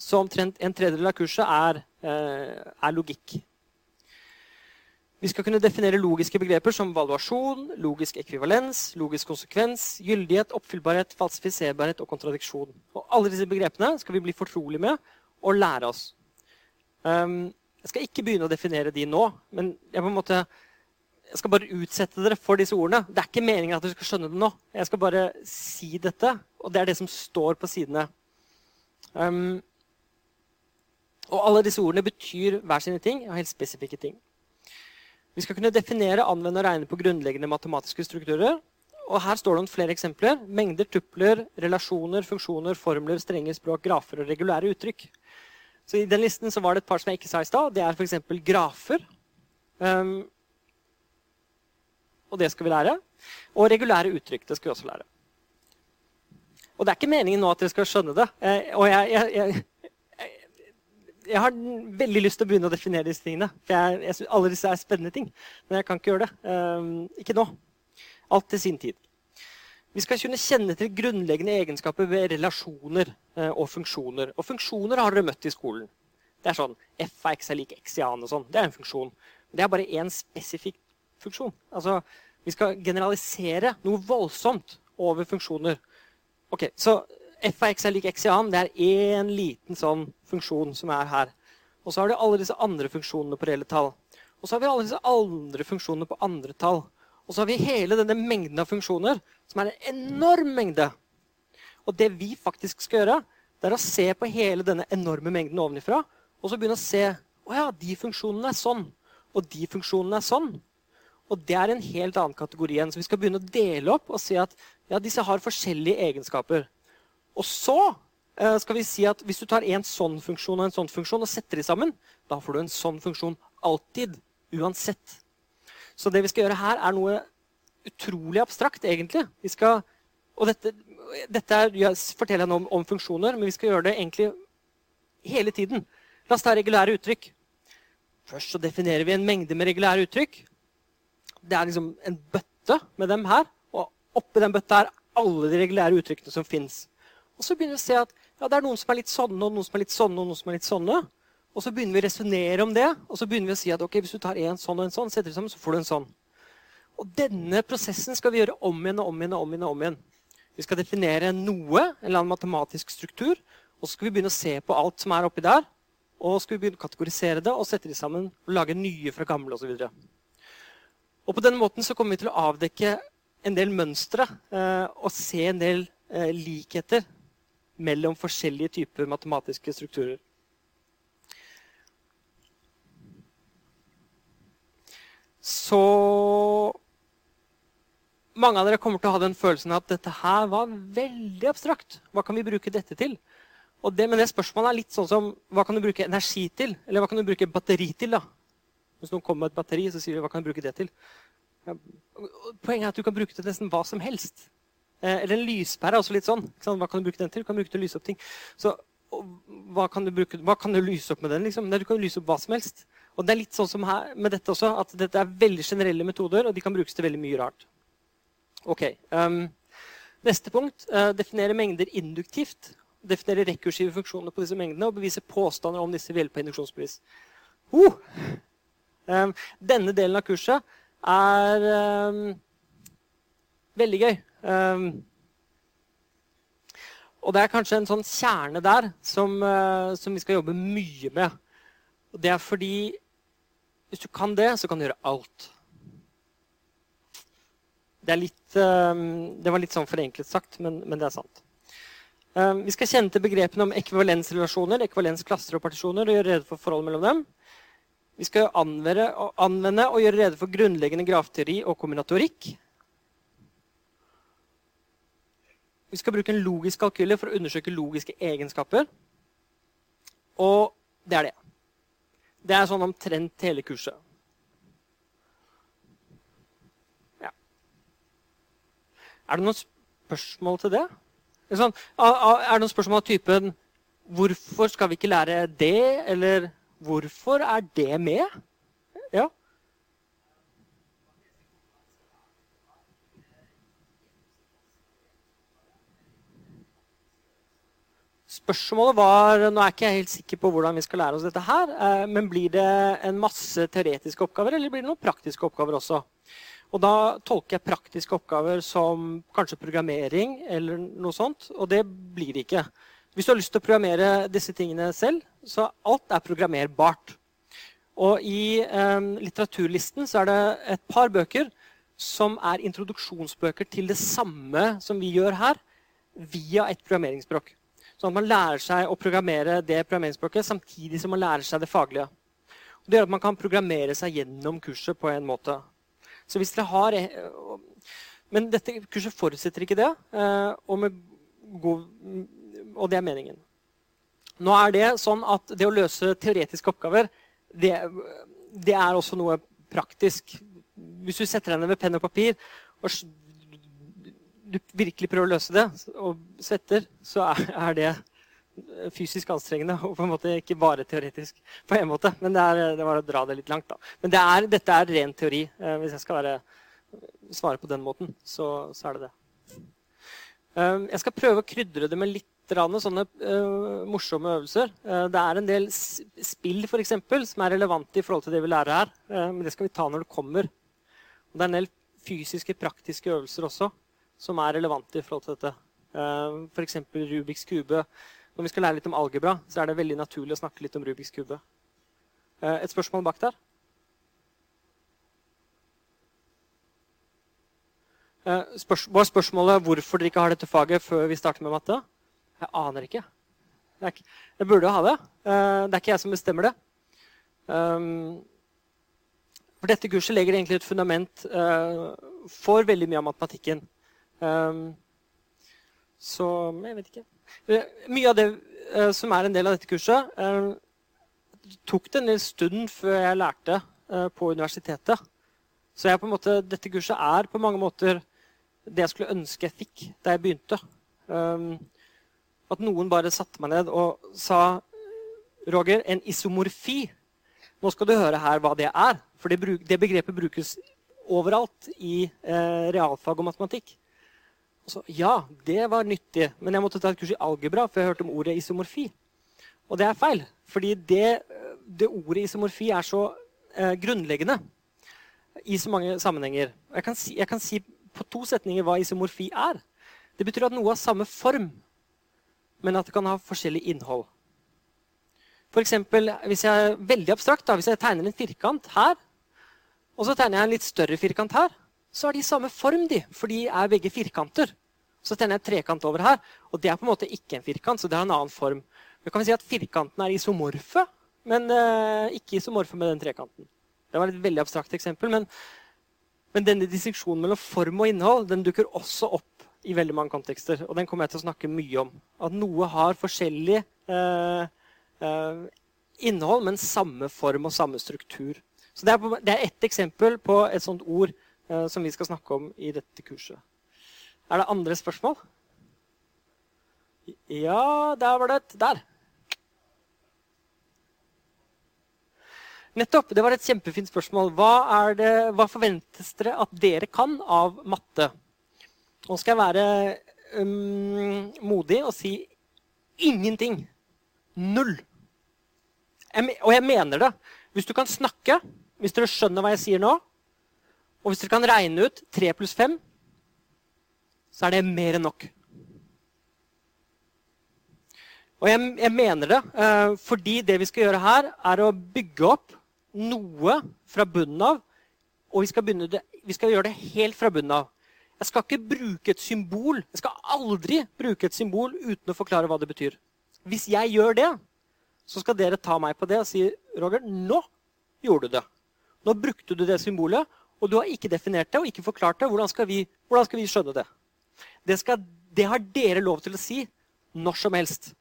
Så omtrent en tredjedel av kurset er, eh, er, logikk. Vi skal kunne definere logiske begreper som valuasjon, logisk ekvivalens, logisk konsekvens, gyldighet, oppfyllbarhet, falsifiserbarhet og kontradiksjon. Og alle disse begrepene skal vi bli fortrolige med og lære oss. Um, jeg skal ikke begynne å definere de nå, men jeg, måte, jeg skal bare utsette dere for disse ordene. Det er ikke meningen at dere skal skjønne det nå. Jeg skal bare si dette, og det er det som står på sidene. Um, og alle disse ordene betyr hver sine ting og helt spesifikke ting. Vi skal kunne definere, anvende og regne på grunnleggende matematiske strukturer. Og Her står det om flere eksempler. Mengder, tupler, relasjoner, funksjoner, formler, strenge språk, grafer og regulære uttrykk. Så I den listen så var det et par som jeg ikke sa i stad. Det er f.eks. grafer. Um, og det skal vi lære. Og regulære uttrykk. Det skal vi også lære. Og det er ikke meningen nå at dere skal skjønne det. Eh, og jeg, jeg, jeg jeg har veldig lyst til å begynne å definere disse tingene. For jeg, jeg synes alle disse er spennende ting. Men jeg kan ikke gjøre det. Um, ikke nå. Alt til sin tid. Vi skal kunne kjenne til grunnleggende egenskaper ved relasjoner uh, og funksjoner. Og funksjoner har dere møtt i skolen. Det er sånn f av x er lik x i annen og sånn. Det er en funksjon. Men det er bare én spesifikk funksjon. Altså, vi skal generalisere noe voldsomt over funksjoner. Ok, så f av x er lik x i annen. Det er én liten sånn funksjon som er her. Og så har du alle disse andre funksjonene på reelle tall. Og så har vi alle disse andre funksjonene på andre tall. Og så har vi hele denne mengden av funksjoner, som er en enorm mengde. Og det vi faktisk skal gjøre, det er å se på hele denne enorme mengden ovenifra, og så begynne å se å ja, de funksjonene er sånn, og de funksjonene er sånn. Og det er en helt annen kategori igjen. Så vi skal begynne å dele opp og si at ja, disse har forskjellige egenskaper. Og så eh, skal vi si at hvis du tar en sånn funksjon og en sånn funksjon og setter de sammen, da får du en sånn funksjon alltid. Uansett. Så det vi skal gjøre her, er noe utrolig abstrakt, egentlig. Vi skal, og dette, dette er, jeg forteller jeg nå om, om, funksjoner, men vi skal gjøre det egentlig hele tiden. La oss ta regulære uttrykk. Først så definerer vi en mengde med regulære uttrykk. Det er liksom en bøtte med dem her. Og oppi den bøtta er alle de regulære uttrykkene som fins. Og så begynner vi å se at ja, det er noen som er litt sånne, og noen som er litt sånne, og noen som er litt sånne. Og så begynner vi å resonnere om det, og så begynner vi å si at ok, hvis du tar en sånn og en sånn, setter du sammen, så får du en sånn. Og denne prosessen skal vi gjøre om igjen og om igjen. og om igjen og om igjen. Vi skal definere noe, en eller annen matematisk struktur, Og så skal vi begynne å se på alt som er oppi der. Og så skal vi begynne å kategorisere det og sette de sammen og lage nye fra gamle osv. Og, på den måten så kommer vi til å avdekke en del mønstre eh, og se en del eh, likheter mellom forskjellige typer matematiske strukturer. Så mange av dere kommer til å ha den følelsen at dette her var veldig abstrakt. Hva kan vi bruke dette til? Og det, men det spørsmålet er litt sånn som hva kan du bruke energi til? Eller hva kan du bruke batteri til? da? Hvis noen kommer med et batteri, så sier vi hva kan du bruke det til? Poenget er at du kan bruke det til nesten hva som helst. Eh, eller en lyspære også litt sånn. Hva kan du bruke den til? Du kan bruke den til å lyse opp ting. Så hva kan bruke, hva kan du lyse opp med den? Liksom? du kan lyse opp hva som helst. Og det er litt sånn som her med dette også, at dette er veldig generelle metoder, og de kan brukes til veldig mye rart. Ok. Um, neste punkt. Uh, definere mengder induktivt. Definere rekursive funksjoner på disse mengdene og bevise påstander om disse ved hjelp av induksjonsbevis. Uh! Um, denne delen av kurset er um, veldig gøy. Um, og det er kanskje en sånn kjerne der som, uh, som, vi skal jobbe mye med. Og det er fordi hvis du kan det, så kan du gjøre alt. Det, litt, uh, det var litt sånn forenklet sagt, men, men det er sant. Uh, vi skal kjenne til begrepene om ekvivalensrelasjoner, ekvivalensklasser og partisjoner og gjøre rede for forholdet mellom dem. Vi skal anvende, anvende og gjøre rede for grunnleggende grafteori og kombinatorikk. Vi skal bruke en logisk kalkyle for å undersøke logiske egenskaper. Og det er det. Det er sånn omtrent hele kurset. Ja. Er det noen spørsmål til det? Er det, noen spørsmål av typen 'Hvorfor skal vi ikke lære det?' eller Hvorfor er det med? Ja. Spørsmålet var Nå er ikke jeg helt sikker på hvordan vi skal lære oss dette her. Eh, men blir det en masse teoretiske oppgaver, eller blir det noen praktiske oppgaver også? Og da tolker jeg praktiske oppgaver som kanskje programmering eller noe sånt. Og det blir det ikke. Hvis du har lyst til å programmere disse tingene selv, så alt er programmerbart. Og i eh, litteraturlisten så er det et par bøker som er introduksjonsbøker til det samme som vi gjør her, via et programmeringsspråk. Sånn at man lærer seg å programmere det programmeringsspråket samtidig som man lærer seg det faglige. Og det gjør at man kan programmere seg gjennom kurset på en måte. Så hvis dere har... Eh, men dette kurset forutsetter ikke det. Eh, og god og det er meningen. Nå er det sånn at det å løse teoretiske oppgaver, det, det er også noe praktisk. Hvis du setter deg ned med penn og papir og du virkelig prøver å løse det, og svetter, så er, det fysisk anstrengende og på en måte ikke bare teoretisk. på en måte, Men det, er, det var å dra det litt langt. da. Men det er, dette er ren teori. Eh, hvis jeg skal være, svare på den måten, så, så er det det. Eh, jeg skal prøve å krydre det med litt sånne uh, morsomme øvelser. Uh, det er en del spill for eksempel, som er relevante i forhold til det vi lærer her. Uh, men det skal vi ta når det kommer. Og det er en del fysiske, praktiske øvelser også som er relevante i forhold til dette. Uh, F.eks. Rubiks kube. Når vi skal lære litt om algebra, så er det veldig naturlig å snakke litt om Rubiks kube. et spørsmål bak der? Spørs var spørsmålet hvorfor dere ikke har dette faget før vi starter med matte? Jeg aner ikke. Jeg burde jo ha det. Eh, det er ikke jeg som bestemmer det. Um, for dette kurset legger egentlig et fundament eh, for veldig mye av matematikken. Um, så jeg vet ikke. Eh, mye av det som er en del av dette kurset, tok det en del stund før jeg lærte på universitetet. Så måte, dette kurset er på mange måter det jeg skulle ønske jeg fikk da jeg begynte. Um, at noen bare satte meg ned og sa Roger, en isomorfi. Nå skal du høre her hva det er. For det, begrepet brukes overalt i eh, realfag og matematikk. Så, ja, det var nyttig, men jeg måtte ta et kurs i algebra for jeg hørte om ordet isomorfi. Og det er feil, fordi det, det ordet isomorfi er så eh, grunnleggende i så mange sammenhenger. Jeg kan, si, jeg kan si på to setninger hva isomorfi er. Det betyr at noe har samme form men at det kan ha forskjellig innhold. For eksempel, hvis jeg veldig abstrakt, da, hvis jeg tegner en firkant her, og så tegner jeg en litt større firkant her, så har de samme form, de, for de er begge firkanter. Så tenner jeg en trekant over her, og det er på en måte ikke en firkant. så det har en annen form. Da kan vi si at Firkantene er isomorfe, men uh, ikke isomorfe med den trekanten. Det var et veldig abstrakt eksempel, men, men denne distinksjonen mellom form og innhold den dukker også opp i veldig mange kontekster. Og den kommer jeg til å snakke mye om. At noe har forskjellig uh, uh, innhold, men samme form og samme struktur. Så Det er, på, det er ett eksempel på et sånt ord som vi skal snakke om i dette kurset. Er det andre spørsmål? Ja, der var det et Der. Nettopp. Det var et kjempefint spørsmål. Hva, det, hva, forventes dere at dere kan av matte? Nå skal jeg være um, modig og si ingenting. Null. Jeg, og jeg mener det. Hvis du kan snakke, hvis dere skjønner hva jeg sier nå, og hvis dere kan regne ut 3 pluss 5 så er det mer enn nok. Og jeg, jeg mener det, eh, fordi det vi skal gjøre her, er å bygge opp noe fra bunnen av. Og vi skal, det, vi skal gjøre det helt fra bunnen av. Jeg skal ikke bruke et symbol. Jeg skal aldri bruke et symbol uten å forklare hva det betyr. Hvis jeg gjør det, så skal dere ta meg på det og si Roger, nå gjorde du det. Nå brukte du det symbolet, og du har ikke definert det og ikke forklart det. Hvordan skal vi, hvordan skal vi skjønne det? Det, skal, det har dere lov til å si når som helst.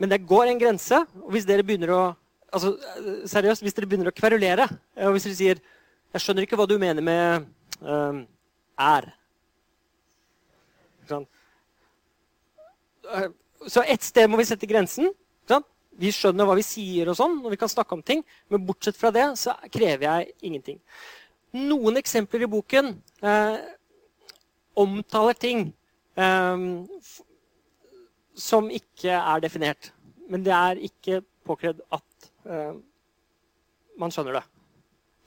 Men det går en grense. og hvis dere begynner å altså, seriøst, hvis dere begynner å kverulere, og hvis dere sier 'Jeg skjønner ikke hva du mener med um, er'. Sånn. Så ett sted må vi sette grensen. Sånn. Vi skjønner hva vi sier, og sånn, og vi kan snakke om ting, men bortsett fra det så krever jeg ingenting. Noen eksempler i boken eh, omtaler ting eh, som ikke er definert. Men det er ikke påkrevd at eh, man skjønner det.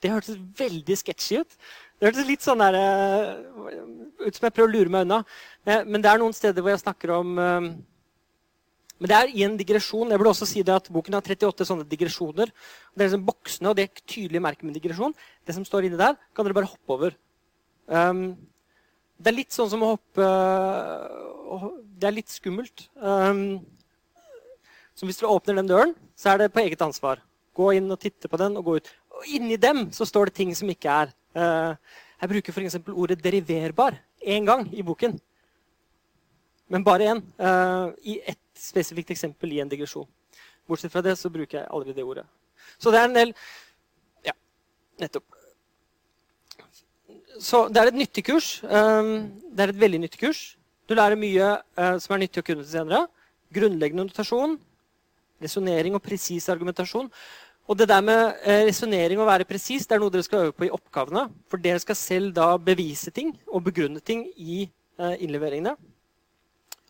Det hørtes veldig sketchy ut. Det hørtes litt sånn der, uh, ut som jeg prøver å lure meg unna. Uh, men det er noen steder hvor jeg snakker om men det er i en digresjon. Jeg burde også si det at Boken har 38 sånne digresjoner. Det er liksom boksene, og det er tydelig merke med digresjon. Det som står inni der, kan dere bare hoppe over. Um, det er litt sånn som å hoppe Det er litt skummelt. Um, så hvis dere åpner den døren, så er det på eget ansvar. Gå inn og titte på den og gå ut. Og inni dem så står det ting som ikke er. Uh, jeg bruker f.eks. ordet 'deriverbar' én gang i boken. Men bare én. Uh, I ett spesifikt eksempel i en digresjon. Bortsett fra det så bruker jeg aldri det ordet. Så det er en del Ja, nettopp så det er et nyttig kurs. Um, det er et veldig nyttig kurs. Du lærer mye uh, som er nyttig å kunne til senere. Grunnleggende notasjon, resonnering og presis argumentasjon. Og det der med uh, resonnering og være presis det er noe dere skal øve på i oppgavene. For dere skal selv da bevise ting og begrunne ting i uh, innleveringene.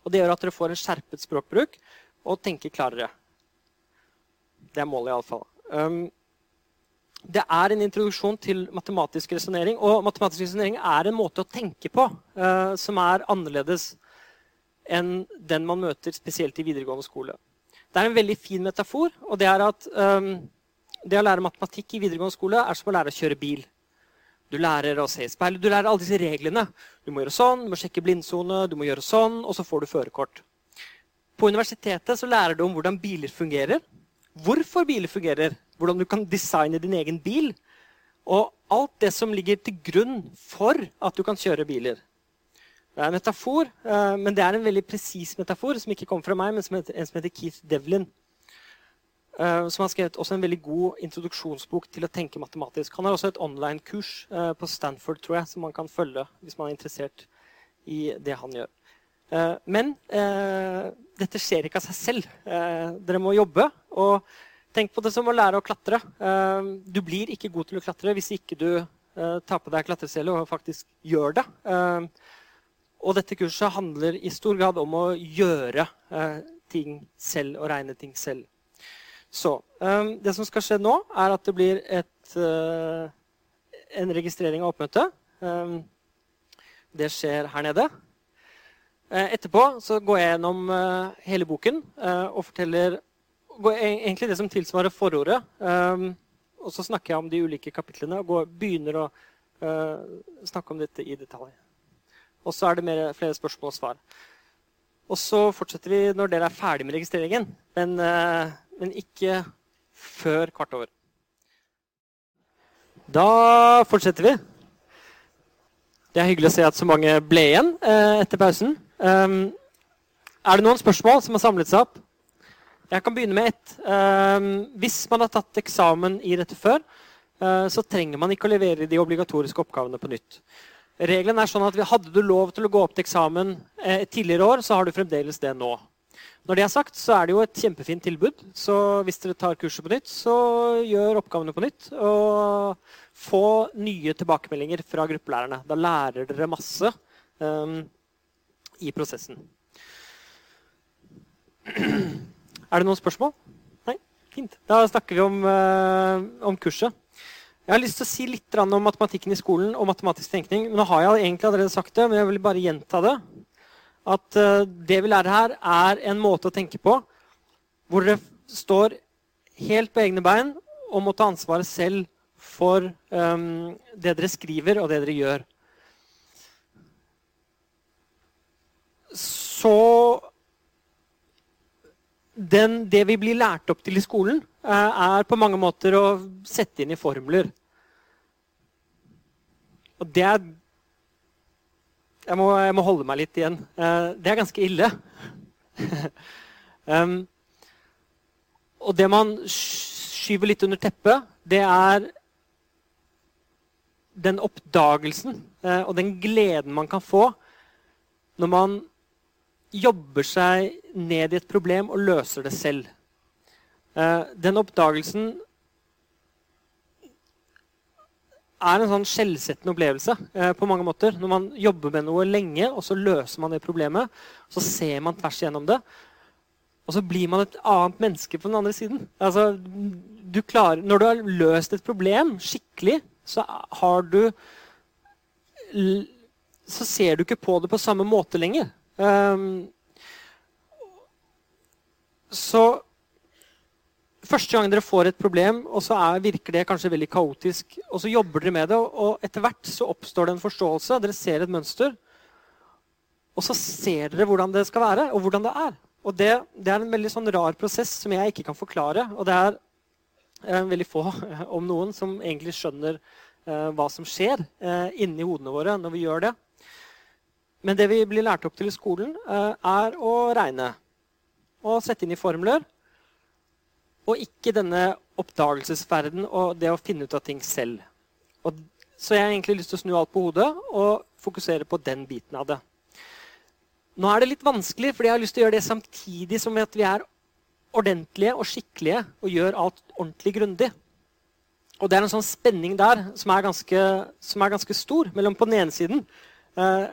Og det gjør at dere får en skjerpet språkbruk og tenker klarere. Det er målet, iallfall. Um, det er en introduksjon til matematisk resonnering. Og matematisk resonnering er en måte å tenke på uh, som er annerledes enn den man møter spesielt i videregående skole. Det er en veldig fin metafor, og det er at um, det å lære matematikk i videregående skole er som å lære å kjøre bil. Du lærer å se i speilet, du lærer alle disse reglene. Du må gjøre sånn, du må sjekke blindsone, du må gjøre sånn, og så får du førerkort. På universitetet så lærer du om hvordan biler fungerer, hvorfor biler fungerer, hvordan du kan designe din egen bil. Og alt det som ligger til grunn for at du kan kjøre biler. Det er en metafor, eh, men det er en veldig presis metafor som ikke kommer fra meg, men som en som heter Keith Devlin. Eh, som har skrevet også en veldig god introduksjonsbok til å tenke matematisk. Han har også et online-kurs eh, på Stanford tror jeg, som man kan følge hvis man er interessert i det han gjør. Men dette skjer ikke av seg selv. Dere må jobbe. og Tenk på det som å lære å klatre. Du blir ikke god til å klatre hvis ikke du eh, tar på deg klatresele og faktisk gjør det. Og dette kurset handler i stor grad om å gjøre eh, ting selv og regne ting selv. Så um, det som skal skje nå, er at det blir et, uh, en registrering av oppmøtet. Det skjer her nede. Uh, etterpå så går jeg gjennom uh, hele boken og forteller e-, egentlig det som tilsvarer forordet. Um, og så snakker jeg om de ulike kapitlene og går, begynner å snakke om dette i detalj. Og så er det mer, flere spørsmål og svar. Og så fortsetter vi når dere er ferdig med registreringen, men, uh, men ikke før kvart over. Da fortsetter vi. Det er hyggelig å se at så mange ble igjen uh, etter pausen. Um, er det noen spørsmål som har samlet seg opp? Jeg kan begynne med ett. Um, hvis man har tatt eksamen i dette før, uh, så trenger man ikke å levere de obligatoriske oppgavene på nytt. Regelen er sånn at Hadde du lov til å gå opp til eksamen eh, tidligere år, så har du fremdeles det nå. Når det er sagt, så er det jo et kjempefint tilbud. Så hvis dere tar kurset på nytt, så gjør oppgavene på nytt. Og få nye tilbakemeldinger fra gruppelærerne. Da lærer dere masse um, i prosessen. Er det noen spørsmål? Nei? Fint. Da snakker vi om, uh, om kurset. Jeg har lyst til å si litt om matematikken i skolen og matematisk tenkning. Nå har jeg egentlig allerede sagt det, men jeg vil bare gjenta det. At uh, det vi lærer her, er en måte å tenke på hvor dere står helt på egne bein og må ta ansvaret selv for um, det dere skriver, og det dere gjør. Så den, det vi blir lært opp til i skolen, eh, er på mange måter å sette inn i formler. Og det er Jeg må, jeg må holde meg litt igjen. Eh, det er ganske ille. [laughs] um, og det man skyver litt under teppet, det er den oppdagelsen eh, og den gleden man kan få når man jobber seg ned i et problem og løser det selv. Eh, den oppdagelsen er en sånn skjellsettende opplevelse eh, på mange måter. Når man jobber med noe lenge, og så løser man det problemet. Så ser man tvers igjennom det. Og så blir man et annet menneske på den andre siden. Altså, du klarer, når du har løst et problem skikkelig, så har du Så ser du ikke på det på samme måte lenger. Um, så Første gang dere får et problem, og så er, virker det kanskje veldig kaotisk, og så jobber dere med det, og etter hvert så oppstår det en forståelse. Dere ser et mønster. Og så ser dere hvordan det skal være, og hvordan det er. Og det, det er en veldig sånn rar prosess som jeg ikke kan forklare. Og det er eh, veldig få, om noen, som egentlig skjønner eh, hva som skjer eh, inni hodene våre når vi gjør det. Men det vi blir lært opp til i skolen, eh, er å regne. Og sette inn i formler. Og ikke denne oppdagelsesferden og det å finne ut av ting selv. Og, så jeg har egentlig lyst til å snu alt på hodet og fokusere på den biten av det. Nå er det litt vanskelig, fordi jeg har lyst til å gjøre det samtidig som at vi er ordentlige og skikkelige og gjør alt ordentlig grundig. Og det er en sånn spenning der som er ganske, som er ganske stor mellom på den ene siden eh,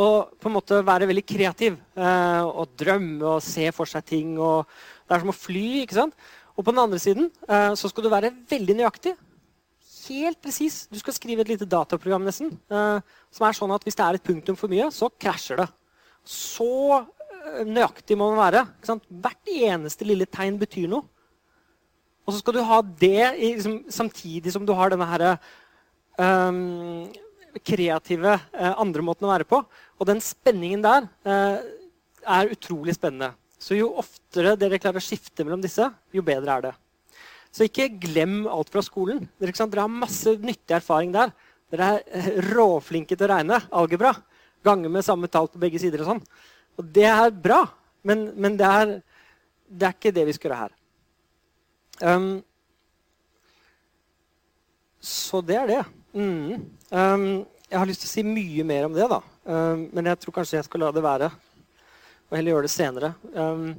og på en måte være veldig kreativ eh, og drømme og se for seg ting. og Det er som å fly. ikke sant? Og på den andre siden eh, så skal du være veldig nøyaktig. Helt presis. Du skal skrive et lite dataprogram nesten, eh, som er sånn at hvis det er et punktum for mye, så krasjer det. Så eh, nøyaktig må man være. ikke sant? Hvert eneste lille tegn betyr noe. Og så skal du ha det liksom, samtidig som du har denne herre um, kreative uh, andre måten å være på. Og den spenningen der uh, er utrolig spennende. Så jo oftere dere klarer å skifte mellom disse, jo bedre er det. Så ikke glem alt fra skolen. Dere, dere har masse nyttig erfaring der. Dere er råflinke til å regne. Algebra. Gange med samme tall på begge sider. Og sånn. Og det er bra, men, men det, er, det, er, ikke det vi skal gjøre her. Um, så det er det. Mm. Um, jeg har lyst til å si mye mer om det, da. Um, men jeg tror kanskje jeg skal la det være. Og heller gjøre det senere. Um,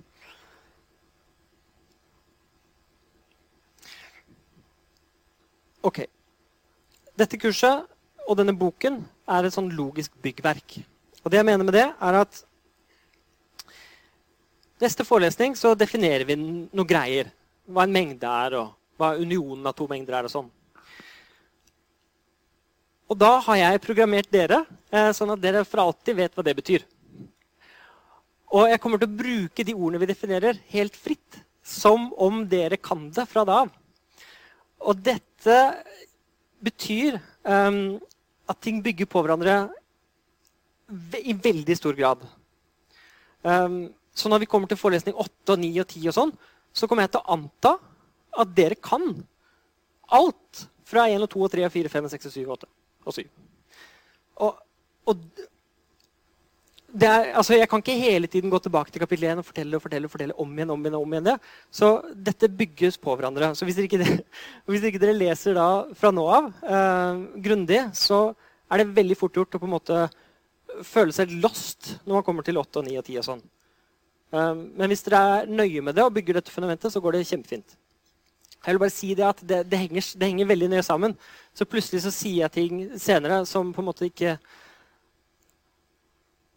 ok. Dette kurset og denne boken er et sånn logisk byggverk. Og det jeg mener med det, er at neste forelesning så definerer vi noen greier. Hva en mengde er, og hva unionen av to mengder er. og sånn. Og da har jeg programmert dere, eh, sånn at dere for alltid vet hva det betyr. Og jeg kommer til å bruke de ordene vi definerer, helt fritt. Som om dere kan det fra da av. Og dette betyr um, at ting bygger på hverandre i veldig stor grad. Um, så når vi kommer til forelesning 8 og 9 og 10, og sånn, så kommer jeg til å anta at dere kan alt fra 1 og 2 og 3 og 4 5 6 og 7 og 8 og 7. Og, og er, altså jeg kan ikke hele tiden gå tilbake til kapittel 1 og fortelle og fortelle, og fortelle om igjen om igjen, om igjen det. Så dette bygges på hverandre. Så hvis dere ikke, [laughs] hvis dere leser da fra nå av eh, grundig, så er det veldig fort gjort å på en måte føle seg lost når man kommer til 8 og 9 og 10 og sånn. Eh, men hvis dere er nøye med det og bygger dette fundamentet, så går det kjempefint. Jeg vil bare si Det at det, det, henger, det henger veldig nøye sammen. Så plutselig så sier jeg ting senere som på en måte ikke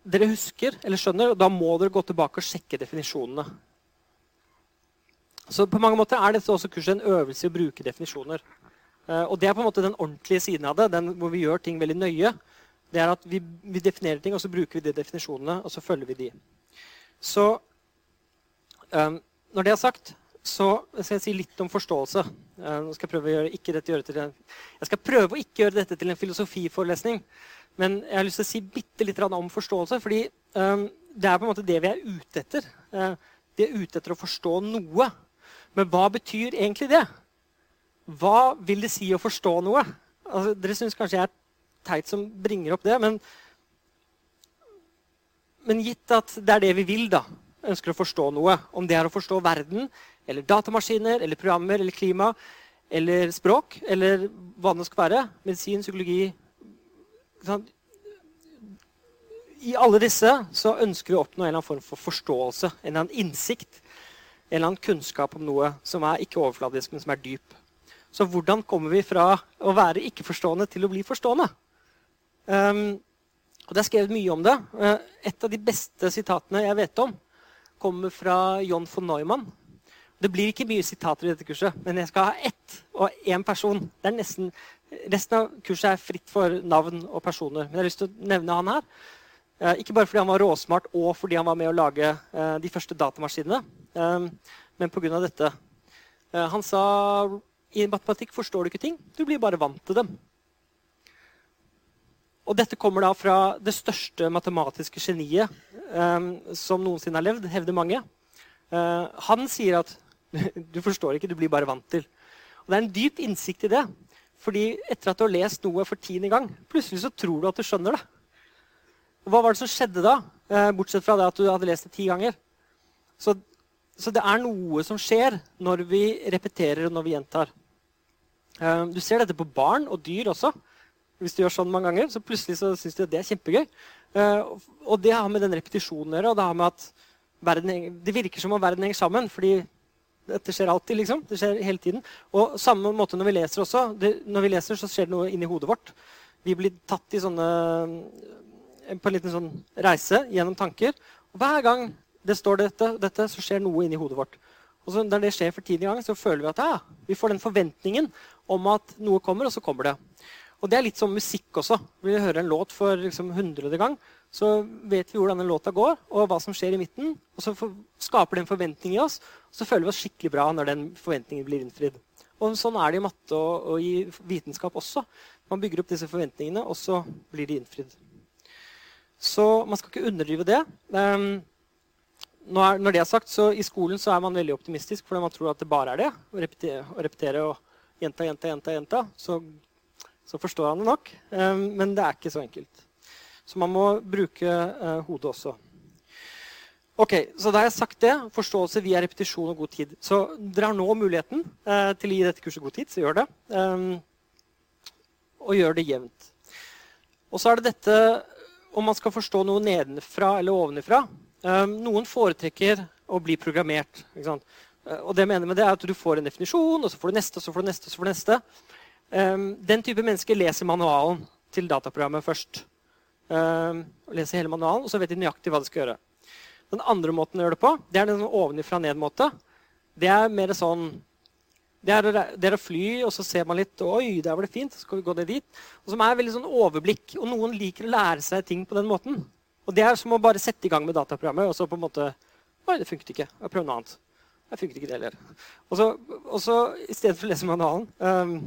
dere husker eller skjønner, og da må dere gå tilbake og sjekke definisjonene. Så på mange måter er dette også kurset en øvelse i å bruke definisjoner. Uh, og det er på en måte den ordentlige siden av det, den hvor vi gjør ting veldig nøye. Det er at vi, vi definerer ting, og så bruker vi de definisjonene, og så følger vi de. Så um, når det er sagt, så skal jeg si litt om forståelse. Nå skal jeg prøve å gjøre, ikke dette, gjøre til jeg skal prøve å ikke gjøre dette til en filosofiforelesning. Men jeg har lyst til å si bitte litt om forståelse. fordi um, det er på en måte det vi er ute etter. Uh, vi er ute etter å forstå noe. Men hva betyr egentlig det? Hva vil det si å forstå noe? Altså, dere syns kanskje jeg er teit som bringer opp det, men, men gitt at det er det vi vil, da, ønsker å forstå noe, om det er å forstå verden, eller datamaskiner, eller programmer, eller klima, eller språk, eller hva det skal være, medisin, psykologi, i alle disse så ønsker vi å oppnå en eller annen form for forståelse, en eller annen innsikt, en eller annen kunnskap om noe som er ikke overfladisk, men som er dyp. Så hvordan kommer vi fra å være ikke-forstående til å bli forstående? Um, og Det er skrevet mye om det. Uh, et av de beste sitatene jeg vet om, kommer fra John von Neumann. Det blir ikke mye sitater i dette kurset, men jeg skal ha ett og én person. Det er nesten Resten av kurset er fritt for navn og personer. Men jeg har lyst til å nevne han her. Eh, ikke bare fordi han var råsmart og fordi han var med å lage eh, de første datamaskinene, eh, men pga. dette. Han sa i matematikk forstår du ikke ting, du blir bare vant til dem. Og dette kommer da fra det største matematiske geniet som noensinne har levd, hevder mange. han sier at [laughs] du forstår ikke, du blir bare vant til. Og Det er en dyp innsikt i det. Fordi etter at du har lest noe for tiende gang, plutselig så tror du at du skjønner det. Og hva var det som skjedde da, eh, bortsett fra det at du hadde lest det ti ganger? Så, så det er noe som skjer når vi repeterer og når vi gjentar. Eh, du ser dette på barn og dyr også. Hvis du gjør sånn mange ganger, så plutselig så syns de at det er kjempegøy. Eh, og det har med den repetisjonen å gjøre. og Det har med at verden, det virker som om verden henger sammen. fordi dette skjer alltid. liksom. Det skjer hele tiden. Og samme måte når vi leser også. Det, når vi leser, så skjer det noe inni hodet vårt. Vi blir tatt i sånne, eh, på en liten sånn reise gjennom tanker. Og hver gang det står dette, dette, så skjer noe inni hodet vårt. Og så Når det skjer for tidlig gang, så føler vi at ja, vi får den forventningen om at noe kommer, og så kommer det. Og det er litt som musikk også. Vi hører en låt for liksom hundrede gang, så vet vi hvordan den låta går, og hva som skjer i midten. Og så skaper det en forventning i oss, og så føler vi oss skikkelig bra når den forventningen blir innfridd. Og Sånn er det i matte og, og, i vitenskap også. Man bygger opp disse forventningene, og så blir de innfridd. Så man skal ikke underdrive det. Når, når det er sagt, så I skolen så er man veldig optimistisk fordi man tror at det bare er det. Å repetere, å repetere og gjenta, gjenta, gjenta. gjenta. Så, så forstår han det nok. Um, men det er ikke så enkelt. Så man må bruke eh, hodet også. Ok, så Da har jeg sagt det. Forståelse via repetisjon og god tid. Så dere har nå muligheten eh, til å gi dette kurset god tid, så gjør det. Um, og gjør det jevnt. Og så er det dette om man skal forstå noe nedenfra eller ovenifra. Um, noen foretrekker å bli programmert. Uh, og det jeg mener med det er at Du får en definisjon, og så får du neste, og så får du neste. og så får du neste. Um, den type mennesker leser manualen til dataprogrammet først. Uh, leser hele manualen, og så vet de nøyaktig hva de skal gjøre. Den andre måten å gjøre det på, det er den sånn ovenifra ned-måte. Det er mer sånn det er, å fly, og så ser man litt Oi, der var det fint. Så skal vi gå ned dit. Og som er veldig sånn overblikk. Og noen liker å lære seg ting på den måten. Og det er som å bare sette i gang med dataprogrammet, og så på en måte Oi, det funket ikke. Jeg prøver noe annet. Det funket ikke det heller. Og så, og så i stedet for å lese manualen um,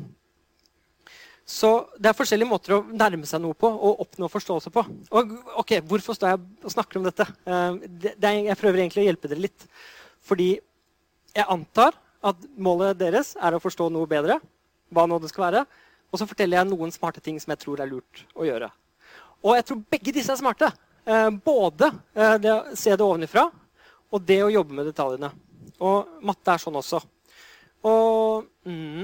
Så det er forskjellige måter å nærme seg noe på og oppnå forståelse på. Og ok, Hvorfor står jeg og snakker om dette? Um, det, det jeg prøver egentlig å hjelpe dere litt. Fordi jeg antar at målet deres er å forstå noe bedre. hva nå det skal være, Og så forteller jeg noen smarte ting som jeg tror er lurt å gjøre. Og jeg tror begge disse er smarte. Eh, både eh, det å se det ovenifra og det å jobbe med detaljene. Og matte er sånn også. Og mm,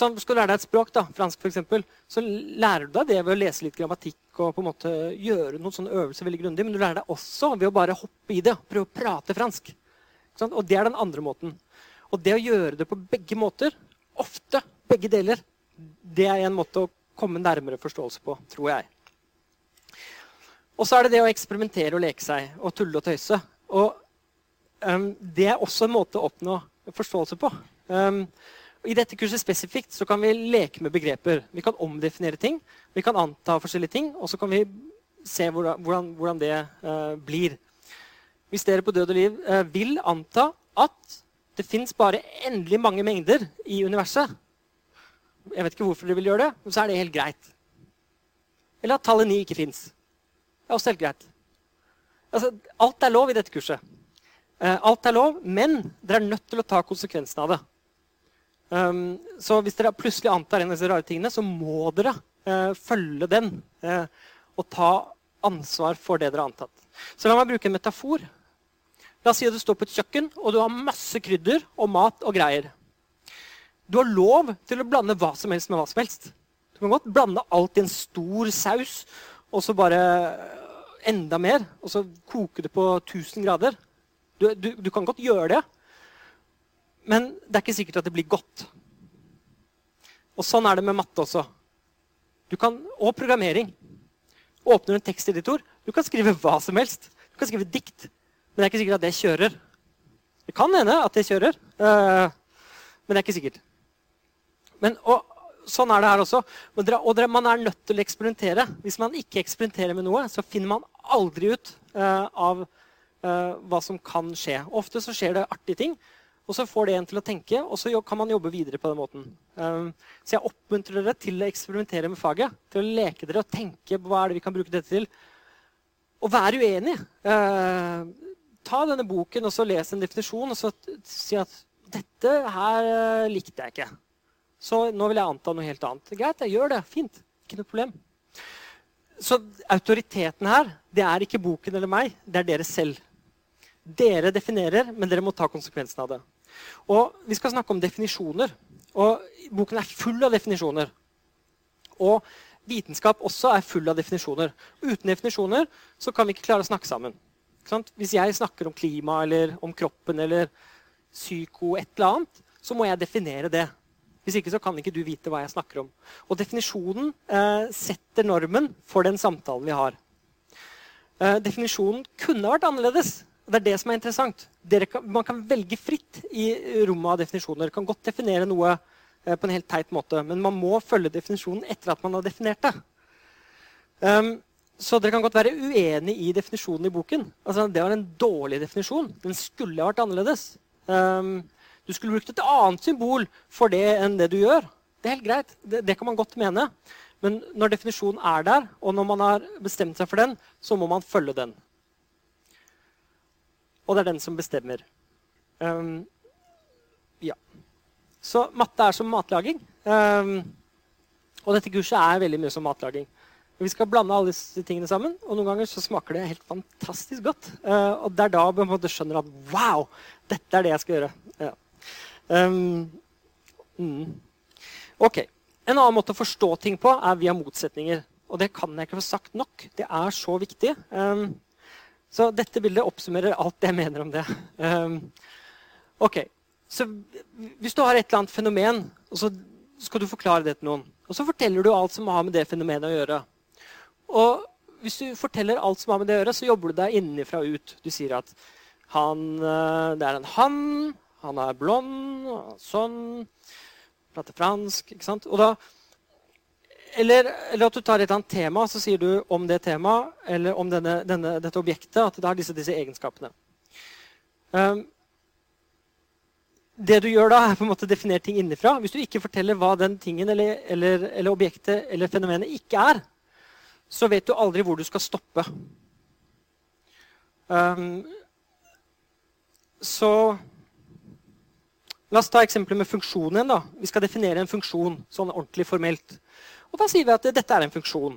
sånn, Skal du lære deg et språk, da, fransk f.eks., så lærer du deg det ved å lese litt grammatikk og på en måte gjøre noen sånne øvelser veldig grundig. Men du lærer deg også ved å bare hoppe i det prøve å prate fransk. Og det er den andre måten. Og det å gjøre det på begge måter, ofte begge deler, det er en måte å komme nærmere forståelse på, tror jeg. Og så er det det å eksperimentere og leke seg og tulle og tøyse. Og um, det er også en måte å oppnå forståelse på. Um, I dette kurset spesifikt så kan vi leke med begreper. Vi kan omdefinere ting, vi kan anta forskjellige ting, og så kan vi se hvordan, hvordan, det uh, blir. Hvis dere på død og liv uh, vil anta at det fins bare endelig mange mengder i universet, jeg vet ikke hvorfor dere vil gjøre det, men så er det helt greit. Eller at tallet 9 ikke fins er også helt greit. Altså, alt er lov i dette kurset. Uh, alt er lov, men dere er nødt til å ta konsekvensen av det. Um, så hvis dere plutselig antar en av disse rare tingene, så må dere uh, følge den uh, og ta ansvar for det dere har antatt. Så la meg bruke en metafor. La oss si at du står på et kjøkken og du har masse krydder og mat og greier. Du har lov til å blande hva som helst med hva som helst. Du kan godt blande alt i en stor saus og så bare enda mer, og så koke det på 1000 grader. Du, du, du, kan godt gjøre det, men det er ikke sikkert at det blir godt. Og Sånn er det med matte også. Kan, og programmering. Åpner en teksteditor, du kan skrive hva som helst. Du kan skrive dikt, men det er ikke sikkert at det kjører. Det kan hende at det kjører, øh, men det er ikke sikkert. Men, og, sånn er det her også. Og man er nødt til å eksperimentere. Hvis man ikke eksperimenterer med noe, så finner man aldri ut uh, av uh, hva som kan skje. Ofte så skjer det artige ting, og så får det en til å tenke, og så kan man jobbe videre på den måten. Um, så jeg oppmuntrer dere til å eksperimentere med faget. Til å leke dere og tenke hva er det vi kan bruke dette til. Og vær uenig. Uh, ta denne boken og så les en definisjon og så si at dette her likte jeg ikke. Så nå vil jeg anta noe helt annet. Greit, jeg gjør det. Fint. Ikke noe problem. Så autoriteten her, det er ikke boken eller meg, det er dere selv. Dere definerer, men dere må ta konsekvensen av det. Og Vi skal snakke om definisjoner. Og Boken er full av definisjoner. Og vitenskap også er full av definisjoner. Uten definisjoner så kan vi ikke klare å snakke sammen. Hvis jeg snakker om klima eller om kroppen eller psyko et eller annet, så må jeg definere det. Hvis ikke så kan ikke du vite hva jeg snakker om. Og definisjonen eh, setter normen for den samtalen vi har. Eh, definisjonen kunne vært annerledes. Det er det som er interessant. Kan, man kan velge fritt i rommet av definisjoner. Dere kan godt definere noe eh, på en helt teit måte, men man må følge definisjonen etter at man har definert det. Um, så dere kan godt være uenig i definisjonen i boken. Altså, det var en dårlig definisjon. Den skulle vært annerledes. Um, du skulle brukt et annet symbol for det enn det du gjør. Det er helt greit. Det, det, kan man godt mene. Men når definisjonen er der, og når man har bestemt seg for den, så må man følge den. Og det er den som bestemmer. Um, ja. Så matte er som matlaging. Um, og dette kurset er veldig mye som matlaging. Vi skal blande alle disse tingene sammen, og noen ganger så smaker det helt fantastisk godt. Uh, og det er da man på en måte skjønner at wow, dette er det jeg skal gjøre. Ja. Um, mm. Ok. En annen måte å forstå ting på er via motsetninger. Og det kan jeg ikke få sagt nok. Det er så viktig. Um, så dette bildet oppsummerer alt jeg mener om det. Um, ok, så Hvis du har et eller annet fenomen, og så skal du forklare det til noen, og så forteller du alt som har med det fenomenet å gjøre. Og hvis du forteller alt som har med det å gjøre, så jobber du deg innenfra og ut. Du sier at han, eh, det er en han, han er blond, sånn, prater fransk. ikke sant? Og da eller, eller, at du tar et eller annet tema så sier du om det temaet eller om denne, denne, dette objektet at det har disse, disse egenskapene. Um, det du gjør da, er på en måte definere ting innenfra. Hvis du ikke forteller hva den tingen eller, eller, eller, objektet eller fenomenet ikke er, så vet du aldri hvor du skal stoppe. Um, så La oss ta eksempelet med funksjonen. da. Vi skal definere en funksjon sånn ordentlig formelt. Og da sier vi at dette er en funksjon.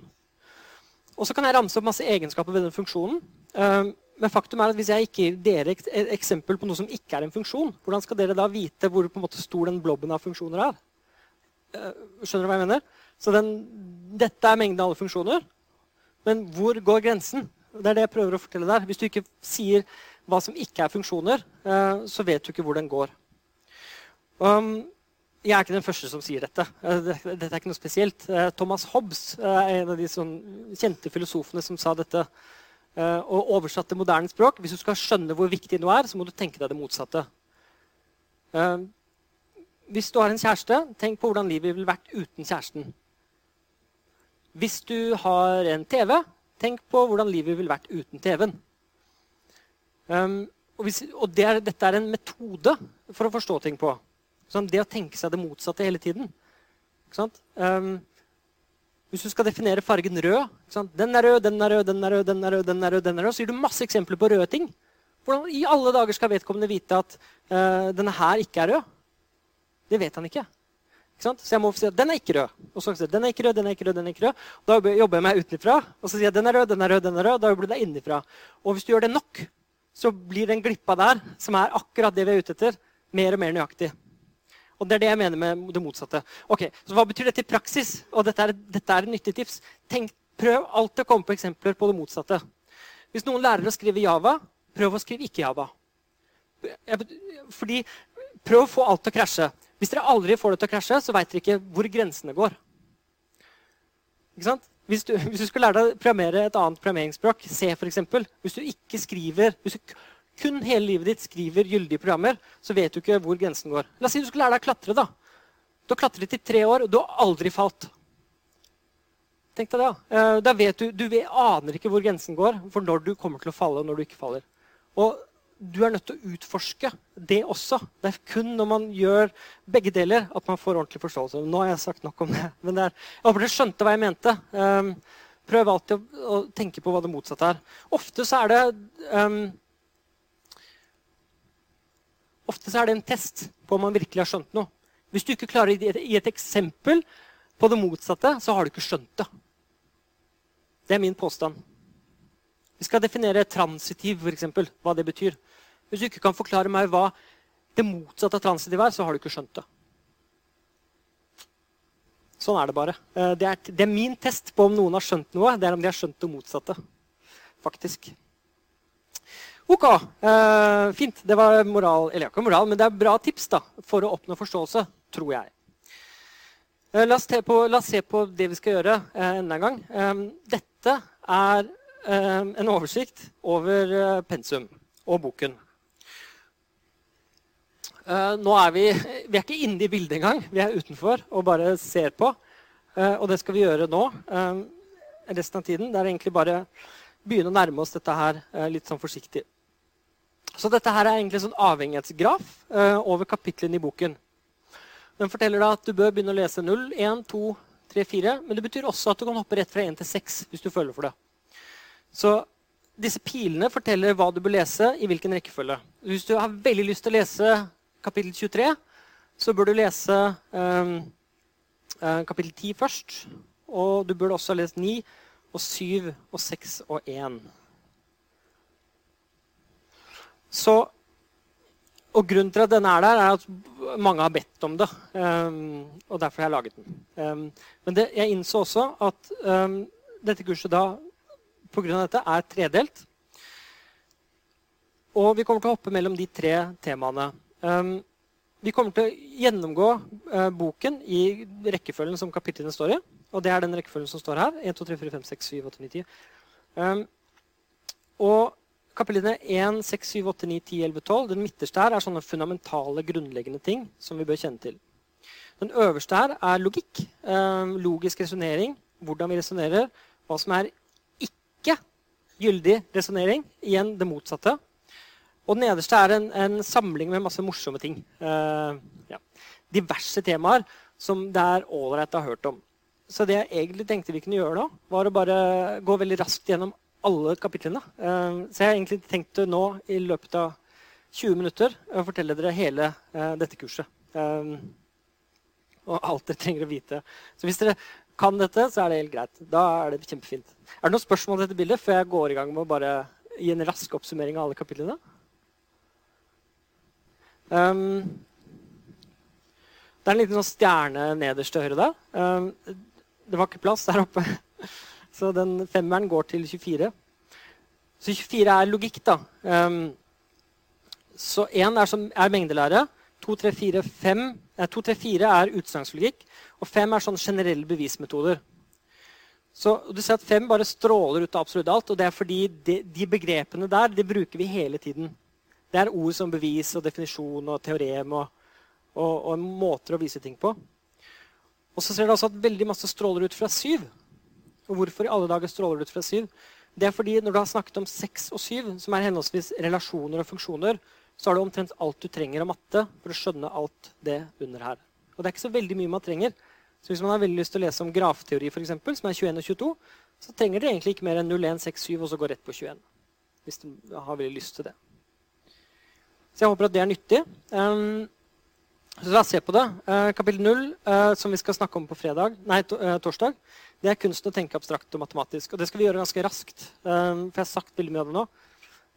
Og så kan jeg ramse opp masse egenskaper ved den funksjonen. Ehm, men faktum er at hvis jeg ikke gir dere et eksempel på noe som ikke er en funksjon, hvordan skal dere da vite hvor stor den blobben av funksjoner er? Eh, skjønner du hva jeg mener? Så den, dette er mengden av alle funksjoner. Men hvor går grensen? Det er det jeg prøver å fortelle der. Hvis du ikke sier hva som ikke er funksjoner, eh, så vet du ikke hvor den går. Um, jeg er ikke den første som sier dette. Eh, dette er ikke noe spesielt. Eh, Thomas Hobbes eh, er en av de sånn kjente filosofene som sa dette. Og oversatt til moderne språk. Hvis du skal skjønne hvor viktig noe er, så må du tenke deg det motsatte. Hvis du har en kjæreste, tenk på hvordan livet ville vært uten kjæresten. Hvis du har en TV, tenk på hvordan livet ville vært uten TV-en. Og, og det er, dette er en metode for å forstå ting på. Sånn, det å tenke seg det motsatte hele tiden. Um, hvis du skal definere fargen rød Den er rød, den er rød, den er rød, den er rød, den er rød, den er rød, så gir du masse eksempler på røde ting. Hvordan i alle dager skal vedkommende vite at uh, denne her ikke er rød? Det vet han ikke. ikke så jeg må si at den er ikke rød. Og så sier den er ikke rød, den er ikke rød, den er ikke rød. Da jobber jeg meg utenfra. Og så sier jeg den er rød, den er rød, den er rød. Da jobber du deg innenfra. Og hvis du gjør det nok, så blir den glippa der, som er akkurat det vi er ute etter, mer og mer nøyaktig. Og det er det jeg mener med det motsatte. Ok, Så hva betyr dette i praksis? Og dette er, dette er et nyttig tips. Tenk, prøv alltid å komme på eksempler på det motsatte. Hvis noen lærer å skrive Java, prøv å skrive ikke Java. Fordi, Prøv å få alt til å krasje. Hvis dere aldri får det til å krasje, så veit dere ikke hvor grensene går. Ikke sant? Hvis du, hvis du skal lære deg å programmere et annet programmeringsspråk, C f.eks. Hvis du ikke skriver hvis du kun hele livet ditt skriver gyldige programmer, så vet du ikke hvor grensen går. La oss si du skulle lære deg å klatre. Da Du har klatret i tre år, og du har aldri falt. Tenk deg det, ja. Da vet du, du aner ikke hvor grensen går for når du kommer til å falle og når du ikke faller. Og du er nødt til å utforske det også. Det er kun når man gjør begge deler, at man får ordentlig forståelse. Nå har jeg sagt nok om det. Men det er, jeg håper dere skjønte hva jeg mente. Um, prøv alltid å, tenke på hva det motsatte er. Ofte så er det um, Ofte er det en test på om man virkelig har skjønt noe. Hvis du ikke klarer å gi et eksempel på det motsatte, så har du ikke skjønt det. Det er min påstand. Vi skal definere transitiv, eksempel, hva det betyr. Hvis du ikke kan forklare meg hva det motsatte av transitiv er, så har du ikke skjønt det. Sånn er det bare. Eh, det er min test på om noen har skjønt noe. Det er om de har skjønt det motsatte. Faktisk. Ok, uh, fint. Det var moral, eller ikke moral, men det er bra tips da, for å oppnå forståelse, tror jeg. Uh, la, oss på, la, oss se på det vi skal gjøre uh, enda en gang. Um, dette er um, en oversikt over pensum og boken. nå er vi, vi er ikke inne i bildet engang. Vi er utenfor og bare ser på. og det skal vi gjøre nå resten av tiden. Det er egentlig bare begynne å nærme oss dette her litt sånn forsiktig. Så dette her er egentlig en sånn avhengighetsgraf uh, over kapitlene i boken. Den forteller deg at du bør begynne å lese 0, 1, 2, 3, 4. Men det betyr også at du kan hoppe rett fra 1 til 6 hvis du føler for det. Så disse pilene forteller hva du bør lese i hvilken rekkefølge. Hvis du har veldig lyst til å lese kapittel 23, så bør du lese um, kapittel 10 først. Og du burde også ha lest 9 og 7 og 6 og 1. Så, og Grunnen til at den er der, er at mange har bedt om det. Um, og derfor har jeg laget den. Um, men det, jeg innså også at um, dette kurset da pga. dette er tredelt. Og vi kommer til å hoppe mellom de tre temaene. vi kommer til å gjennomgå uh, boken i rekkefølgen som kapitlene står i. Og det er den rekkefølgen som står her. 1, 2, 3, 4, 5, 6, 7, 8, 9, 10. og Kapitlene 1, 6, 7, 8, 9, 10, 11, 12. Den midterste her er sånne fundamentale, grunnleggende ting som vi bør kjenne til. Den øverste her er logikk. Eh, logisk resonnering. Hvordan vi resonnerer. Hva som er ikke gyldig resonnering. Igjen det motsatte. Og den nederste er en, en samling med masse morsomme ting. Eh, ja. Diverse temaer som det er ålreit å ha hørt om. Så det jeg egentlig tenkte vi kunne gjøre nå, var å bare gå veldig raskt gjennom alle kapitlene. Eh, så jeg har egentlig tenkt nå i løpet av 20 minutter å fortelle dere hele eh, dette kurset. Eh, og alt dere trenger å vite. Så hvis dere kan dette, så er det helt greit. Da er det kjempefint. Er det noen spørsmål til dette bildet før jeg går i gang med å bare gi en rask oppsummering av alle kapitlene? Det er en liten sånn stjerne nederst til høyre der. Det var ikke plass der oppe. [laughs] Så den femmeren går til 24. Så 24 er logikk, da. Um, så 1 er, er mengdelære. 2, 3, 4, 5 nei, 2, 3, 4 er utsagnslogikk. Og 5 er sånn generelle bevismetoder. Så du ser at 5 bare stråler ut av absolutt alt. Og det er fordi de, de begrepene der de bruker vi hele tiden. Det er ord som bevis og definisjon og teorem og, og, og måter å vise ting på. Og så ser du også at veldig masse stråler ut fra syv. Og hvorfor i alle dager stråler det ut fra syv? Det er fordi når du har snakket om seks og syv, som er henholdsvis relasjoner og funksjoner, så har du omtrent alt du trenger av matte for å skjønne alt det under her. Og det er ikke så veldig mye man trenger. Så hvis man har veldig lyst til å lese om grafteori, for eksempel, som er 21 og 22, så trenger dere egentlig ikke mer enn 0, 1, 6, 7 og så gå rett på 21. Hvis du har veldig lyst til det. Så jeg håper at det er nyttig. Um, så la oss se på det. Uh, kapittel 0, uh, som vi skal snakke om på fredag, nei, uh, torsdag, det er kunsten å tenke abstrakt og matematisk. Og det skal vi gjøre ganske raskt. Um, for jeg har sagt veldig mye av det nå.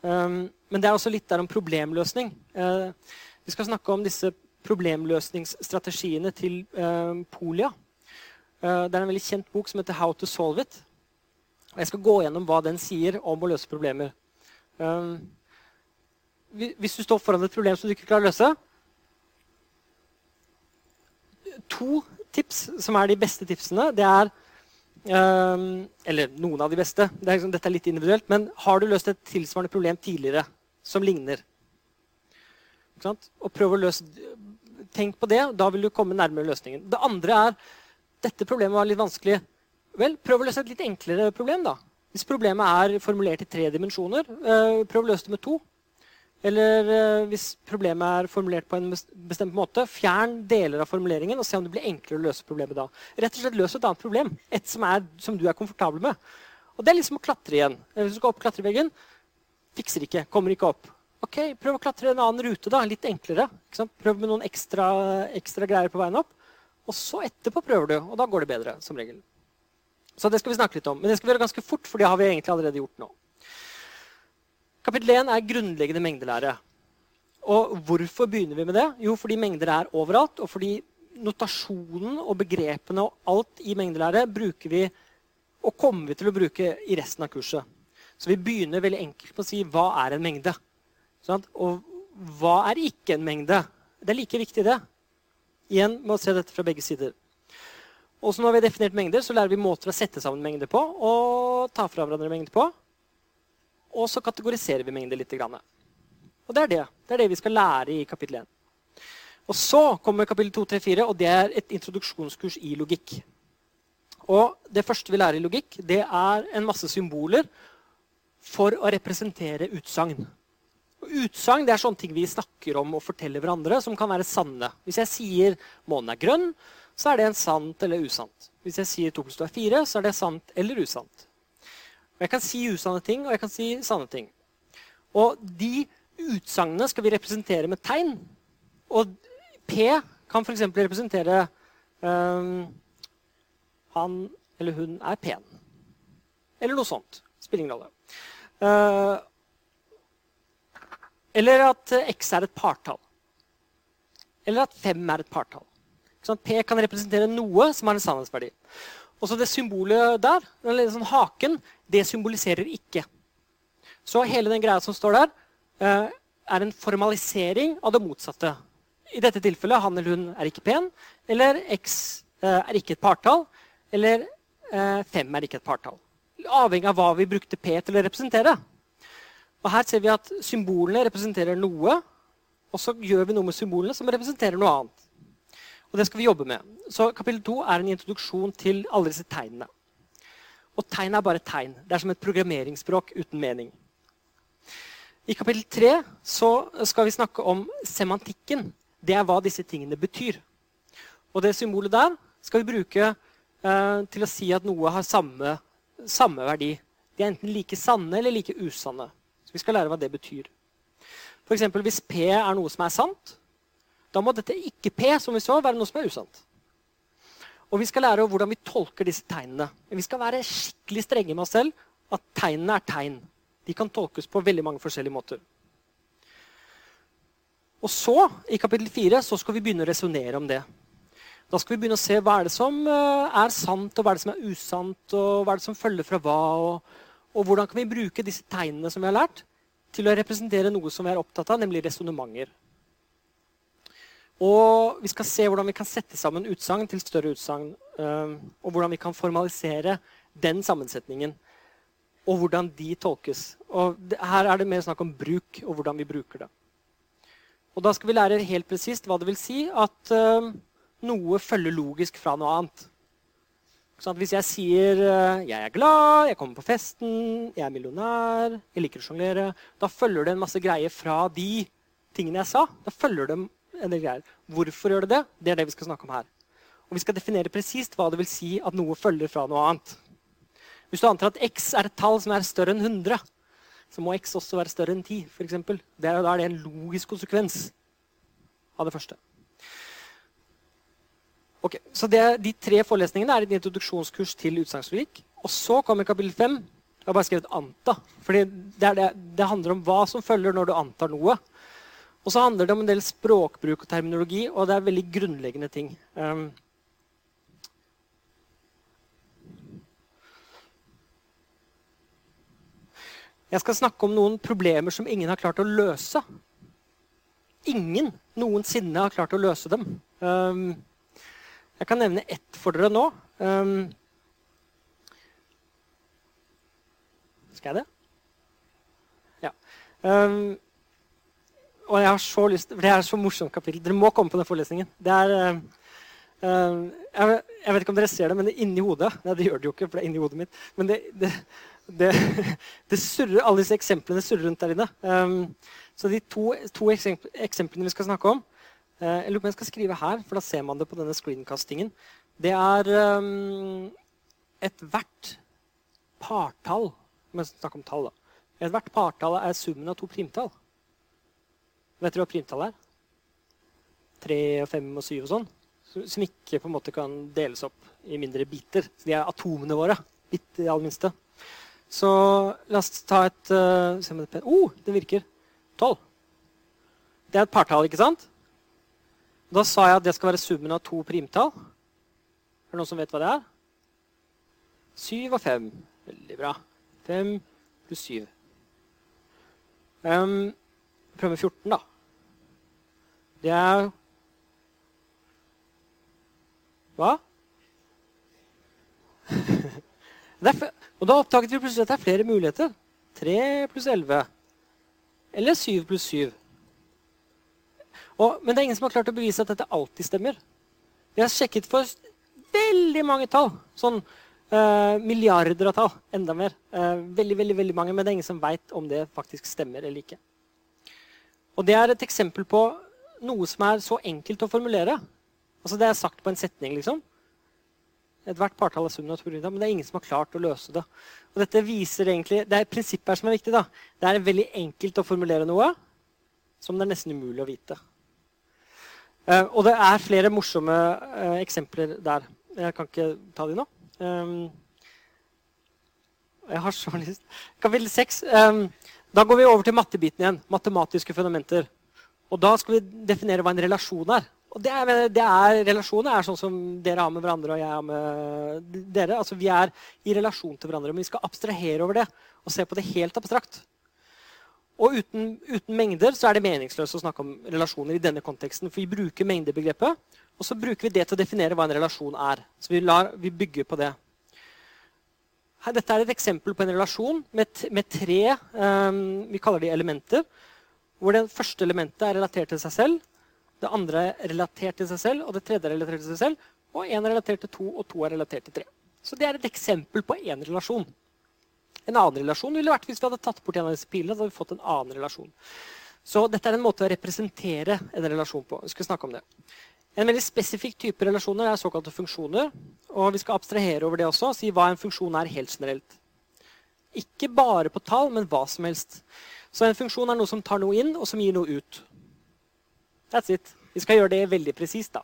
Um, men det er også litt der om problemløsning. vi skal snakke om disse problemløsningsstrategiene til Polia. det er en veldig kjent bok som heter 'How to Solve It'. Og jeg skal gå gjennom hva den sier om å løse problemer. Hvis du står foran et problem som du ikke klarer å løse To tips som er de beste tipsene, det er Eller noen av de beste. Det er, liksom, dette er litt individuelt. Men har du løst et tilsvarende problem tidligere som ligner? Og prøv å løse Tenk på det, da vil du komme nærmere løsningen. Det andre er dette problemet var litt vanskelig. Vel, prøv å løse et litt enklere problem. da. Hvis problemet er formulert i tre dimensjoner, uh, prøv å løse det med to. Eller eh, hvis problemet er formulert på en bestemt måte, fjern deler av formuleringen og se om det blir enklere å løse problemet da. Rett og slett Løs et annet problem. Et som, er, som du er komfortabel med. Og Det er liksom å klatre igjen. Hvis du skal opp klatreveggen, fikser ikke, kommer ikke opp. Ok, Prøv å klatre en annen rute, da, litt enklere. Prøv med noen ekstra, ekstra greier på veien opp. Og så etterpå prøver du, og da går det bedre. som regel. Så det skal vi snakke litt om. Men det skal vi gjøre ganske fort, for det har vi egentlig allerede gjort nå. Kapittel 1 er grunnleggende mengdelære. Og hvorfor begynner vi med det? Jo, fordi mengder er overalt. Og fordi notasjonen og begrepene og alt i mengdelære bruker vi og kommer vi til å bruke i resten av kurset. Så vi begynner veldig enkelt på å si hva er en mengde. Sånn? Og hva er ikke en mengde? Det er like viktig, det. Igjen med å se dette fra begge sider. Og så når vi har definert mengder, så lærer vi måter å sette sammen mengder på og ta fra hverandre mengder på. Og så kategoriserer vi mengder litt. Og det er det. Det er det vi skal lære i kapittel 1. Og så kommer kapittel 2, 3, 4, og det er et introduksjonskurs i logikk. Og det første vi lærer i logikk, det er en masse symboler for å representere utsagn. Utsagn er sånne ting vi snakker om og forteller hverandre, som kan være sanne. Hvis jeg sier månen er grønn, så er det en sant eller usant. Hvis jeg sier 2 pluss 2 er 4, så er det sant eller usant. Og Jeg kan si usanne ting, og jeg kan si sanne ting. Og de utsagnene skal vi representere med tegn. Og P kan f.eks. representere um, han eller hun er pen. Eller noe sånt. Spiller ingen rolle. Uh, eller at X er et partall. Eller at 5 er et partall. Sånn P kan representere noe som har en sannhetsverdi. Og så det symbolet der, eller sånn haken, det symboliserer ikke. Så hele den greia som står der, eh, er en formalisering av det motsatte. I dette tilfellet han eller hun er ikke pen, eller X eh, er ikke et partall, eller eh, fem er ikke et partall. Avhengig av hva vi brukte P til å representere. Og Her ser vi at symbolene representerer noe, og så gjør vi noe med symbolene som representerer noe annet. Og det skal vi jobbe med. Så kapittel 2 er en introduksjon til alle disse tegnene. Og tegn er bare tegn. Det er som et programmeringsspråk uten mening. I kapittel tre skal vi snakke om semantikken. Det er hva disse tingene betyr. Og det symbolet der skal vi bruke eh, til å si at noe har samme, samme, verdi. De er enten like sanne eller like usanne. Så vi skal lære hva det betyr. For eksempel, hvis P er noe som er sant, da må dette ikke P som vi så, være noe som er usant. Og vi skal lære hvordan vi tolker disse tegnene. Vi skal være skikkelig strenge med oss selv. At tegnene er tegn. De kan tolkes på veldig mange forskjellige måter. Og så, i kapittel 4, så skal vi begynne å resonnere om det. Da skal vi begynne å se hva er det som eh, er sant, og hva er det som er usant, og hva er det som følger fra hva, og, og hvordan kan vi bruke disse tegnene som vi har lært, til å representere noe som vi er opptatt av, nemlig resonnementer. Og vi skal se hvordan vi kan sette sammen utsagn til større utsagn. Eh, og hvordan vi kan formalisere den sammensetningen. Og hvordan de tolkes. Og her er det mer snakk om bruk og hvordan vi bruker det. Og da skal vi lære helt presist hva det vil si at uh, noe følger logisk fra noe annet. Sånn hvis jeg sier uh, 'jeg er glad', 'jeg kommer på festen', 'jeg er millionær', 'jeg liker å sjonglere', da følger det en masse greier fra de tingene jeg sa. Da følger det en del greier. Hvorfor gjør det det? Det er det vi skal snakke om her. Og vi skal definere presist hva det vil si at noe følger fra noe annet. Hvis du antar at x er et tall som er større enn 100, så må x også være større enn 10. For eksempel. da er det en logisk konsekvens av det første. Ok, så det, De tre forelesningene er et introduksjonskurs til utsagnslogikk. Og så kommer kapittel 5. Jeg har bare skrevet 'anta'. fordi det, det, det handler om hva som følger når du antar noe. Og så handler det om en del språkbruk og terminologi, og det er veldig grunnleggende ting. Um, jeg skal snakke om noen problemer som ingen har klart å løse. Ingen noensinne har klart å løse dem. Um, jeg kan nevne ett for dere nå. Um, skal jeg det? Ja. Um, og jeg har så lyst, Det er et så morsomt kapittel. Dere må komme på den forelesningen. Det er, uh, jeg, jeg, vet ikke om dere ser det, men det er inni hodet. Nei, det gjør det jo ikke, for det er inni hodet mitt. Men det, det, det, [laughs] det surrer, alle disse eksemplene surrer rundt der inne. Um, så de to, to eksemplene vi skal snakke om uh, Jeg lurer på om jeg skal skrive her, for da ser man det på denne screencastingen. Det er um, ethvert partall Om jeg snakker om tall, da. Ethvert partall er summen av to primtall. Vet dere hva primtall er? Tre og fem og syv og sånn. Som ikke på en måte kan deles opp i mindre biter. Så de er atomene våre. Bitt i all minste. Så la oss ta et uh, Se om det oh, det virker. Tolv. Det er et partall, ikke sant? Da sa jeg at det skal være summen av to primtall. Er det noen som vet hva det er? Syv og fem. Veldig bra. Fem pluss syv. Um, prøve med 14, da. Det er Hva? [laughs] og da oppdaget vi plutselig at det er flere muligheter. 3 pluss 11. Eller 7 pluss 7. Og, men det er ingen som har klart å bevise at dette alltid stemmer. Vi har sjekket for veldig mange tall. Sånn uh, milliarder av tall. Enda mer. Uh, veldig, veldig, veldig mange, Men det er ingen som veit om det faktisk stemmer eller ikke. Og det er et eksempel på noe som er så enkelt å formulere. Altså Det er sagt på en setning, liksom. Ethvert partall er summen av to grunnlag, men det er ingen som har klart å løse det. Og dette viser egentlig, Det er prinsippet her som er viktig. da. Det er veldig enkelt å formulere noe som det er nesten umulig å vite. Eh, og det er flere morsomme eh, eksempler der. Jeg kan ikke ta de nå. Eh, jeg har så lyst Kapittel 6 da går vi over til mattebiten igjen. Matematiske fundamenter. Og da skal vi definere hva en relasjon er. Og det er, det er, Relasjoner er sånn som dere har med hverandre og jeg har med dere. Altså Vi er i relasjon til hverandre, men vi skal abstrahere over det og se på det helt abstrakt. Og uten, uten, mengder så er det meningsløst å snakke om relasjoner i denne konteksten. For vi bruker mengdebegrepet, og så bruker vi det til å definere hva en relasjon er. Så vi, lar, vi bygger på det. Dette er et eksempel på en relasjon med, med tre um, vi kaller de elementer. Hvor det første elementet er relatert til seg selv. Det andre er relatert til seg selv, og det tredje er relatert til seg selv. Og én er relatert til to, og to er relatert til tre. Så det er et eksempel på én relasjon. En annen relasjon ville vært hvis vi hadde tatt bort en av disse pilene. så hadde vi fått en annen relasjon. Så dette er en måte å representere en relasjon på. Vi skal snakke om det. En veldig spesifikk type relasjoner er såkalte funksjoner. og Vi skal abstrahere over det også og si hva en funksjon er helt generelt. Ikke bare på tall, men hva som helst. Så en funksjon er noe som tar noe inn, og som gir noe ut. That's it. Vi skal gjøre det veldig presist. da.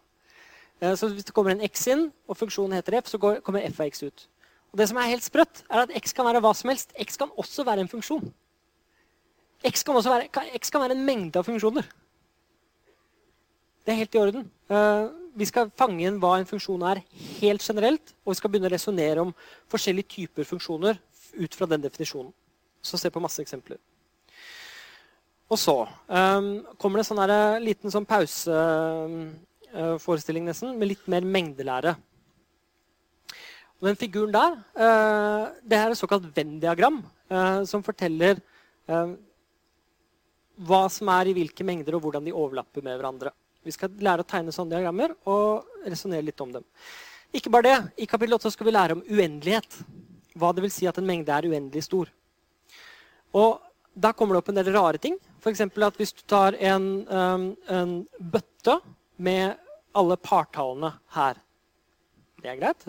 Eh, så hvis det kommer en x inn, og funksjonen heter f, så kommer f av x ut. Og det som er helt sprøtt, er at x kan være hva som helst. X kan også være en funksjon. X kan, være, x kan være en mengde av funksjoner. Det er helt i orden. Eh, vi skal fange inn hva en funksjon er helt generelt, og vi skal begynne å resonnere om forskjellige typer funksjoner ut fra den definisjonen. Så se på masse eksempler. Og så um, kommer det en sånn eh, liten sånn pauseforestilling uh, nesten, med litt mer mengdelære. Og den figuren der uh, det er et såkalt Venn-diagram, uh, som forteller hva som er i hvilke mengder, og hvordan de overlapper med hverandre. Vi skal lære å tegne sånne diagrammer og resonnere litt om dem. Ikke bare det. I kapittel 8 skal vi lære om uendelighet. Hva det vil si at en mengde er uendelig stor. Og da kommer det opp en del rare ting. F.eks. at hvis du tar en, um, en, bøtte med alle partallene her Det er greit.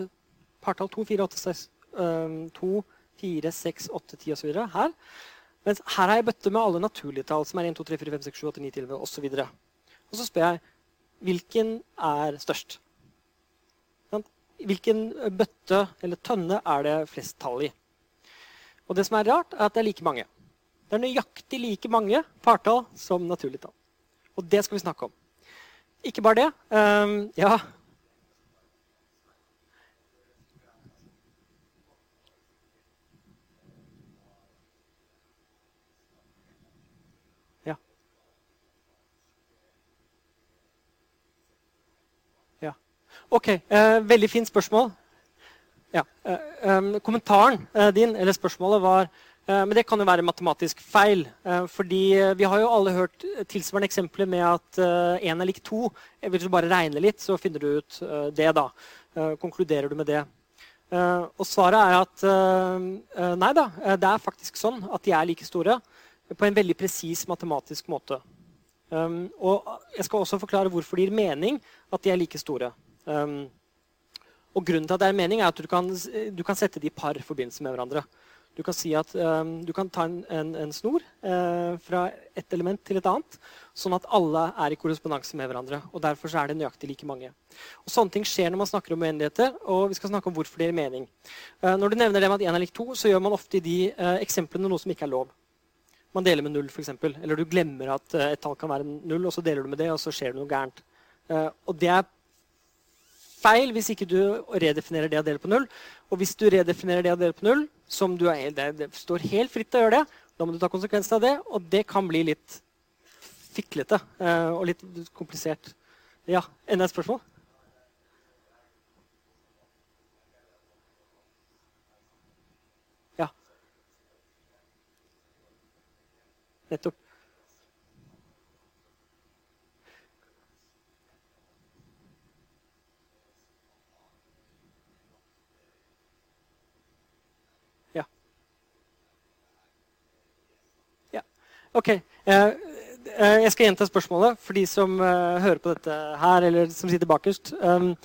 Partall 2, 4, 8, 6, um, 2, 4, 6, 8, 10 osv. her. Mens her har jeg bøtte med alle naturlige tall, som er 1, 2, 3, 4, 5, 6, 7, 8, 9 til osv. Og, så spør jeg hvilken er størst. Hvilken bøtte eller tønne er det flest tall i? Og det som er rart, er at det er like mange. Det er nøyaktig like mange partall som naturlig tall. Og det skal vi snakke om. Ikke bare det. Um. Ja. Ja. OK. eh, veldig fint spørsmål. Ja. Um, kommentaren uh, din, eller spørsmålet, var Eh, men det kan jo være matematisk feil. Eh, fordi vi har jo alle hørt tilsvarende eksempler med at én er lik to. Hvis du bare regner litt, så finner du ut det. da. Konkluderer du med det. Og svaret er at nei da, det er faktisk sånn at de er like store. På en veldig presis matematisk måte. Og jeg skal også forklare hvorfor det gir mening at de er like store. Og grunnen til at det er mening, er at du kan, du kan sette de i par forbindelse med hverandre. Du kan si at um, du kan ta en, en, en snor uh, fra et element til et annet, sånn at alle er i korrespondanse med hverandre. og Derfor er det nøyaktig like mange. Og Sånne ting skjer når man snakker om uendeligheter, og vi skal snakke om hvorfor det gir mening. Uh, når du nevner det med at én er lik to, så gjør man ofte i de uh, eksemplene noe som ikke er lov. Man deler med null, f.eks. Eller du glemmer at et tall kan være null, og så deler du med det, og så skjer det noe gærent. og det er feil hvis ikke du redefinerer det å dele på null. Og hvis du redefinerer det å dele på null, som du er, det, står helt fritt til å gjøre det, da må du ta konsekvensen av det, og det kan bli litt fiklete uh, og litt komplisert. Ja, enda et spørsmål? Ja. Nettopp. Ok. Eh, eh, jeg skal gjenta spørsmålet for de som eh, hører på dette her, eller som sitter bakerst. Um,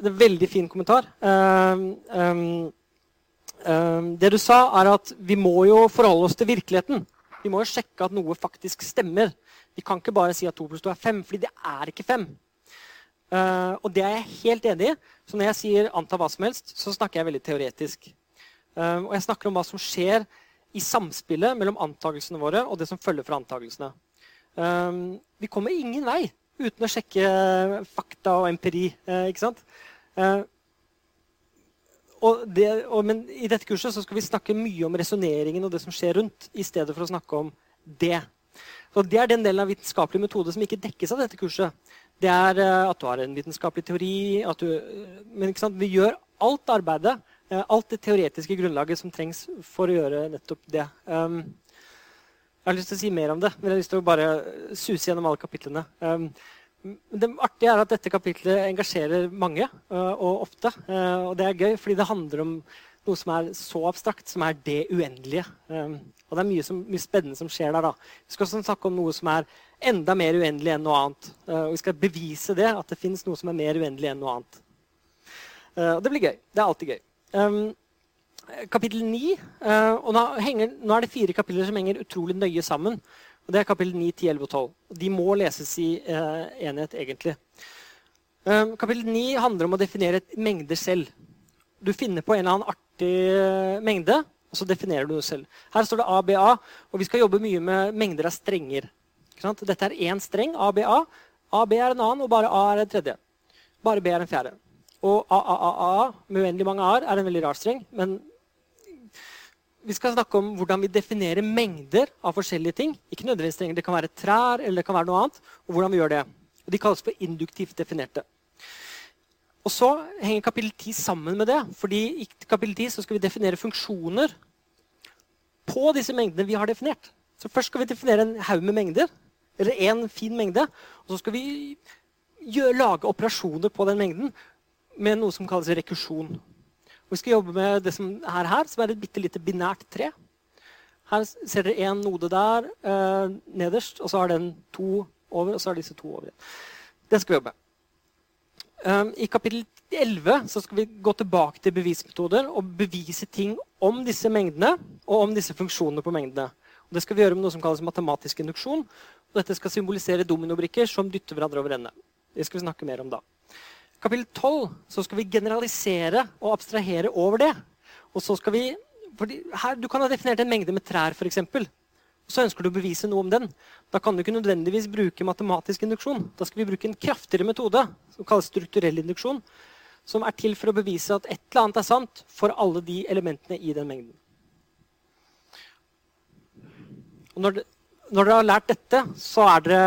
det er en veldig fin kommentar. Um, um, det du sa, er at vi må jo forholde oss til virkeligheten. Vi må jo sjekke at noe faktisk stemmer. Vi kan ikke bare si at 2 pluss 2 er 5, fordi det er ikke 5. Uh, og det er jeg helt enig i. Så når jeg sier 'anta hva som helst', så snakker jeg veldig teoretisk. Uh, og jeg snakker om hva som skjer i samspillet mellom antakelsene våre og det som følger fra antakelsene. Um, vi kommer ingen vei uten å sjekke fakta og empiri. Uh, ikke sant? Uh, og det, og, men i dette kurset skal vi snakke mye om resonneringen og det som skjer rundt, i stedet for å snakke om det. Så Det er den delen av vitenskapelig metode som ikke dekkes av dette kurset. Det er uh, at du har en vitenskapelig teori. Du, men vi gjør alt arbeidet Eh, alt det teoretiske grunnlaget som trengs for å gjøre nettopp det. Um, Jeg har lyst til å si mer om det, men jeg har lyst til å bare suse gjennom alle kapitlene. Um, det artige er at dette kapitlet engasjerer mange uh, og ofte. Uh, og det er gøy, fordi det handler om noe som er så abstrakt, som er det uendelige. Um, og det er mye, som, mye, spennende som skjer der. da. Vi skal også snakke om noe som er enda mer uendelig enn noe annet. Og vi skal bevise det, at det fins noe som er mer uendelig enn noe annet. og det blir gøy. Det er alltid gøy. Um, kapittel 9. Uh, og nå, henger, nå, er det fire kapitler som henger utrolig nøye sammen. og Det er kapittel 9, 10, 11 og 12. De må leses i uh, enhet, egentlig. Um, kapittel 9 handler om å definere et mengde selv. Du finner på en eller annen artig uh, mengde, og så definerer du det selv. Her står det ABA, og vi skal jobbe mye med mengder av strenger. Dette er én streng, ABA. AB er en annen, og bare A er en tredje. Bare B er en fjerde. Og AAAA med uendelig mange a-er er en veldig rar streng, men vi skal snakke om hvordan vi definerer mengder av forskjellige ting. Ikke nødvendigvis trenger Det kan være trær eller det kan være noe annet. og hvordan vi gjør det. Og de kalles for induktivt definerte. Og så henger kapittel 10 sammen med det. fordi I kapittel 10 skal vi definere funksjoner på disse mengdene vi har definert. Så Først skal vi definere en haug med mengder, eller en fin mengde. Og så skal vi gjøre, lage operasjoner på den mengden med noe som kalles rekursjon. Vi skal jobbe med det som er her, som er et bitte lite binært tre. Her ser dere én node der eh, nederst, og så har den to over, og så er disse to over. igjen. Det skal vi jobbe med. Um, I kapittel 11 så skal vi gå tilbake til bevismetoder og bevise ting om disse mengdene og om disse funksjonene på mengdene. Og det skal vi gjøre med noe som kalles matematisk induksjon. Og dette skal symbolisere dominobrikker som dytter hverandre over ende. Det skal vi snakke mer om da kapittel 12 så skal vi generalisere og abstrahere over det. Og så skal vi, her, Du kan ha definert en mengde med trær, f.eks. Så ønsker du å bevise noe om den. Da kan du ikke nødvendigvis bruke matematisk induksjon. Da skal vi bruke en kraftigere metode som kalles strukturell induksjon. Som er til for å bevise at et eller annet er sant for alle de elementene i den mengden. Og når, når dere har lært dette, så er dere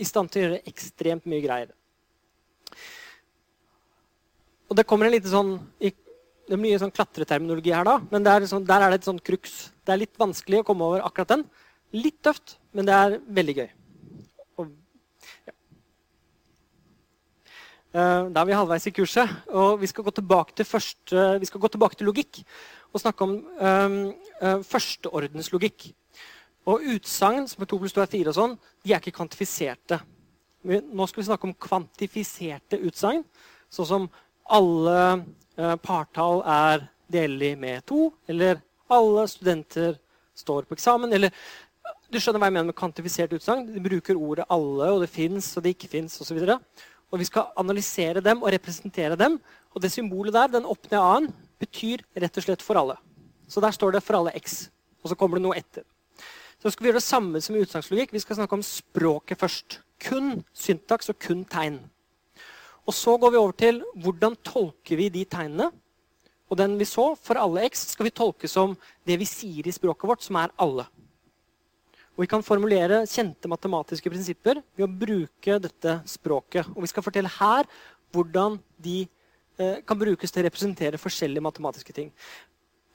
i stand til å gjøre ekstremt mye greier. Og det kommer en liten sånn Det er mye sånn klatreterminologi her, da, men er sånn, der er det et sånn crux. Det er litt vanskelig å komme over akkurat den. Litt tøft, men det er veldig gøy. Og, ja. uh, da er vi halvveis i kurset, og vi skal gå tilbake til, første, gå tilbake til logikk. Og snakke om um, førsteordenslogikk. Og utsagn som er 2 pluss 2 er 4 og sånn, de er ikke kvantifiserte. Nå skal vi snakke om kvantifiserte utsagn, sånn som alle eh, partall er delelig med to, eller alle studenter står på eksamen, eller Du skjønner hva jeg mener med kvantifisert utsagn. De bruker ordet 'alle', og det fins og det ikke fins osv. Og, og vi skal analysere dem og representere dem. Og det symbolet der, den opp ned a-en, betyr rett og slett 'for alle'. Så der står det 'for alle x'. Og så kommer det noe etter. Så skal vi gjøre det samme som i utsagnslogikk. Vi skal snakke om språket først. Kun syntaks og kun tegn. Og så går vi over til hvordan tolker vi de tegnene. Og den vi så, for alle x, skal vi tolke som det vi sier i språket vårt, som er alle. Og Vi kan formulere kjente matematiske prinsipper ved å bruke dette språket. Og vi skal fortelle her hvordan de eh, kan brukes til å representere forskjellige matematiske ting.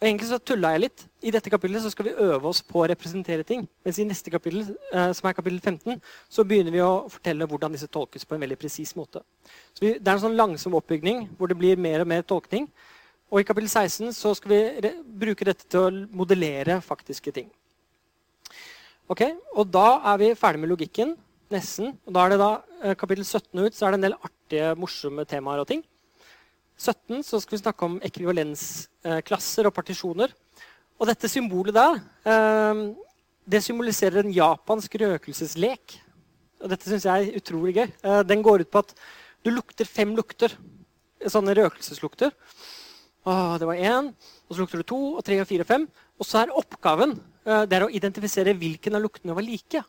Og egentlig så tulla jeg litt. I dette kapittelet så skal vi øve oss på å representere ting. Mens i neste kapittel, eh, som er kapittel 15, så begynner vi å fortelle hvordan disse tolkes på en veldig presis måte. Så det er en sånn langsom oppbygning hvor det blir mer og mer tolkning. Og i kapittel 16 så skal vi bruke dette til å modellere faktiske ting. Ok, Og da er vi ferdig med logikken. Nesten. Og da er det da eh, kapittel 17 ut, så er det en del artige, morsomme temaer og ting. 17 så skal vi snakke om ekvivalensklasser og partisjoner. Og dette symbolet der eh, det symboliserer en japansk røkelseslek. Og dette syns jeg er utrolig gøy. Eh, den går ut på at du lukter fem lukter. Sånne røkelseslukter. Åh, det var én, og så lukter du to, og tre, og fire og fem. Og så er oppgaven eh, det er å identifisere hvilken av luktene var like.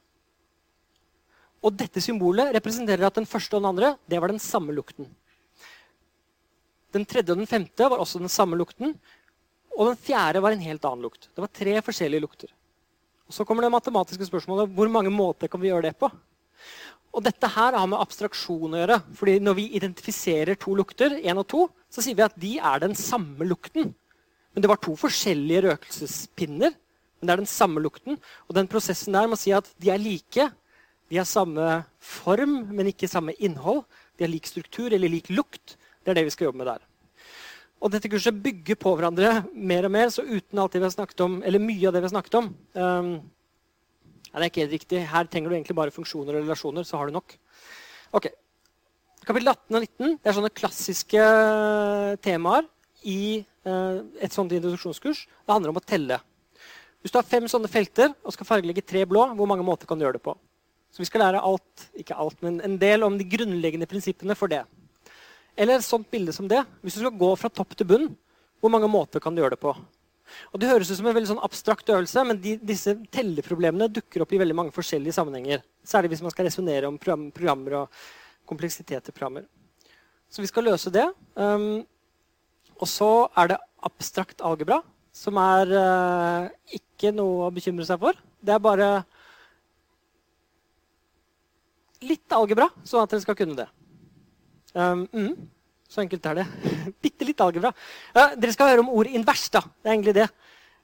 Og dette symbolet representerer at den første og den andre det var den samme lukten. Den tredje og den femte var også den samme lukten. Og den fjerde var en helt annen lukt. Det var tre forskjellige lukter. Og Så kommer det matematiske spørsmålet hvor mange måter kan vi gjøre det på. Og dette her har med abstraksjon å gjøre. fordi Når vi identifiserer to lukter, én og to, så sier vi at de er den samme lukten. Men det var to forskjellige røkelsespinner. Men det er den samme lukten. Og den prosessen der må si at de er like. De har samme form, men ikke samme innhold. De har lik struktur eller lik lukt. Det er det vi skal jobbe med der. Og dette kurset bygger på hverandre mer og mer, så uten alt det vi har snakket om, eller mye av det vi har snakket om um, ja, Det er ikke helt riktig. Her trenger du egentlig bare funksjoner og relasjoner, så har du nok. Ok. Kapittel 18 og 19 det er sånne klassiske temaer i uh, et sånt introduksjonskurs. Det handler om å telle. Hvis du har fem sånne felter og skal fargelegge tre blå, hvor mange måter kan du gjøre det på? Så vi skal lære alt, ikke alt, men en del om de grunnleggende prinsippene for det. Eller et sånt bilde som det. Hvis du skal gå fra topp til bunn, hvor mange måter kan du gjøre det på? Og Det høres ut som en veldig sånn abstrakt øvelse, men de, disse telleproblemene dukker opp i veldig mange forskjellige sammenhenger. Særlig hvis man skal resonnere om program, programmer og kompleksitet i programmer. Så vi skal løse det. Um, og så er det abstrakt algebra, som er uh, ikke noe å bekymre seg for. Det er bare litt algebra, sånn at dere skal kunne det. Um, mm, så enkelt er det. [laughs] Bitte litt algebra. Ja, dere skal høre om ordet invers. da. Det er egentlig det.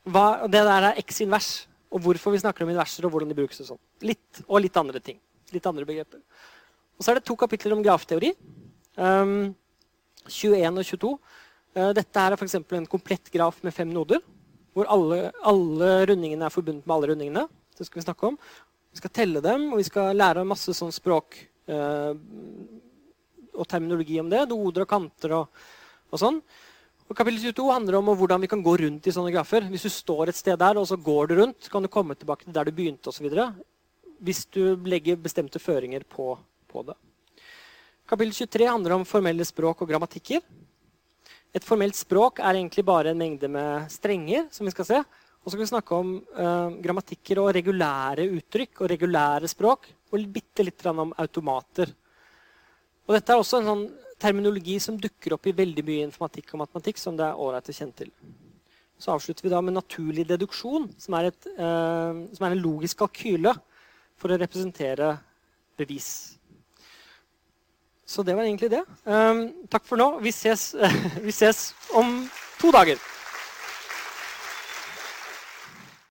Hva, det der er x-invers, og hvorfor vi snakker om inverser, og hvordan de brukes. Og sånn. Litt, og litt andre ting. Litt andre begreper. Og så er det to kapitler om grafteori. Um, 21 og 22. Uh, dette her er f.eks. en komplett graf med fem noder. Hvor alle, alle rundingene er forbundet med alle rundingene. Det skal Vi snakke om. Vi skal telle dem, og vi skal lære masse sånn språk uh, og terminologi om det. Doder og kanter og, og sånn. Og Kapittel 22 handler om hvordan vi kan gå rundt i sånne grafer. Hvis du står et sted der, og så går du rundt, kan du komme tilbake til der du begynte osv. Hvis du legger bestemte føringer på, på det. Kapittel 23 handler om formelle språk og grammatikker. Et formelt språk er egentlig bare en mengde med strenger. som vi skal se. Og så skal vi snakke om eh, grammatikker og regulære uttrykk og regulære språk. Og bitte litt om automater. Og dette er også en sånn terminologi som dukker opp i veldig mye informatikk og matematikk. som det er ålreit å kjenne til. Så avslutter vi da med naturlig deduksjon, som er, et, eh, som er en logisk kalkyle for å representere bevis. Så det var egentlig det. Eh, takk for nå. Vi ses, [laughs] vi ses om to dager.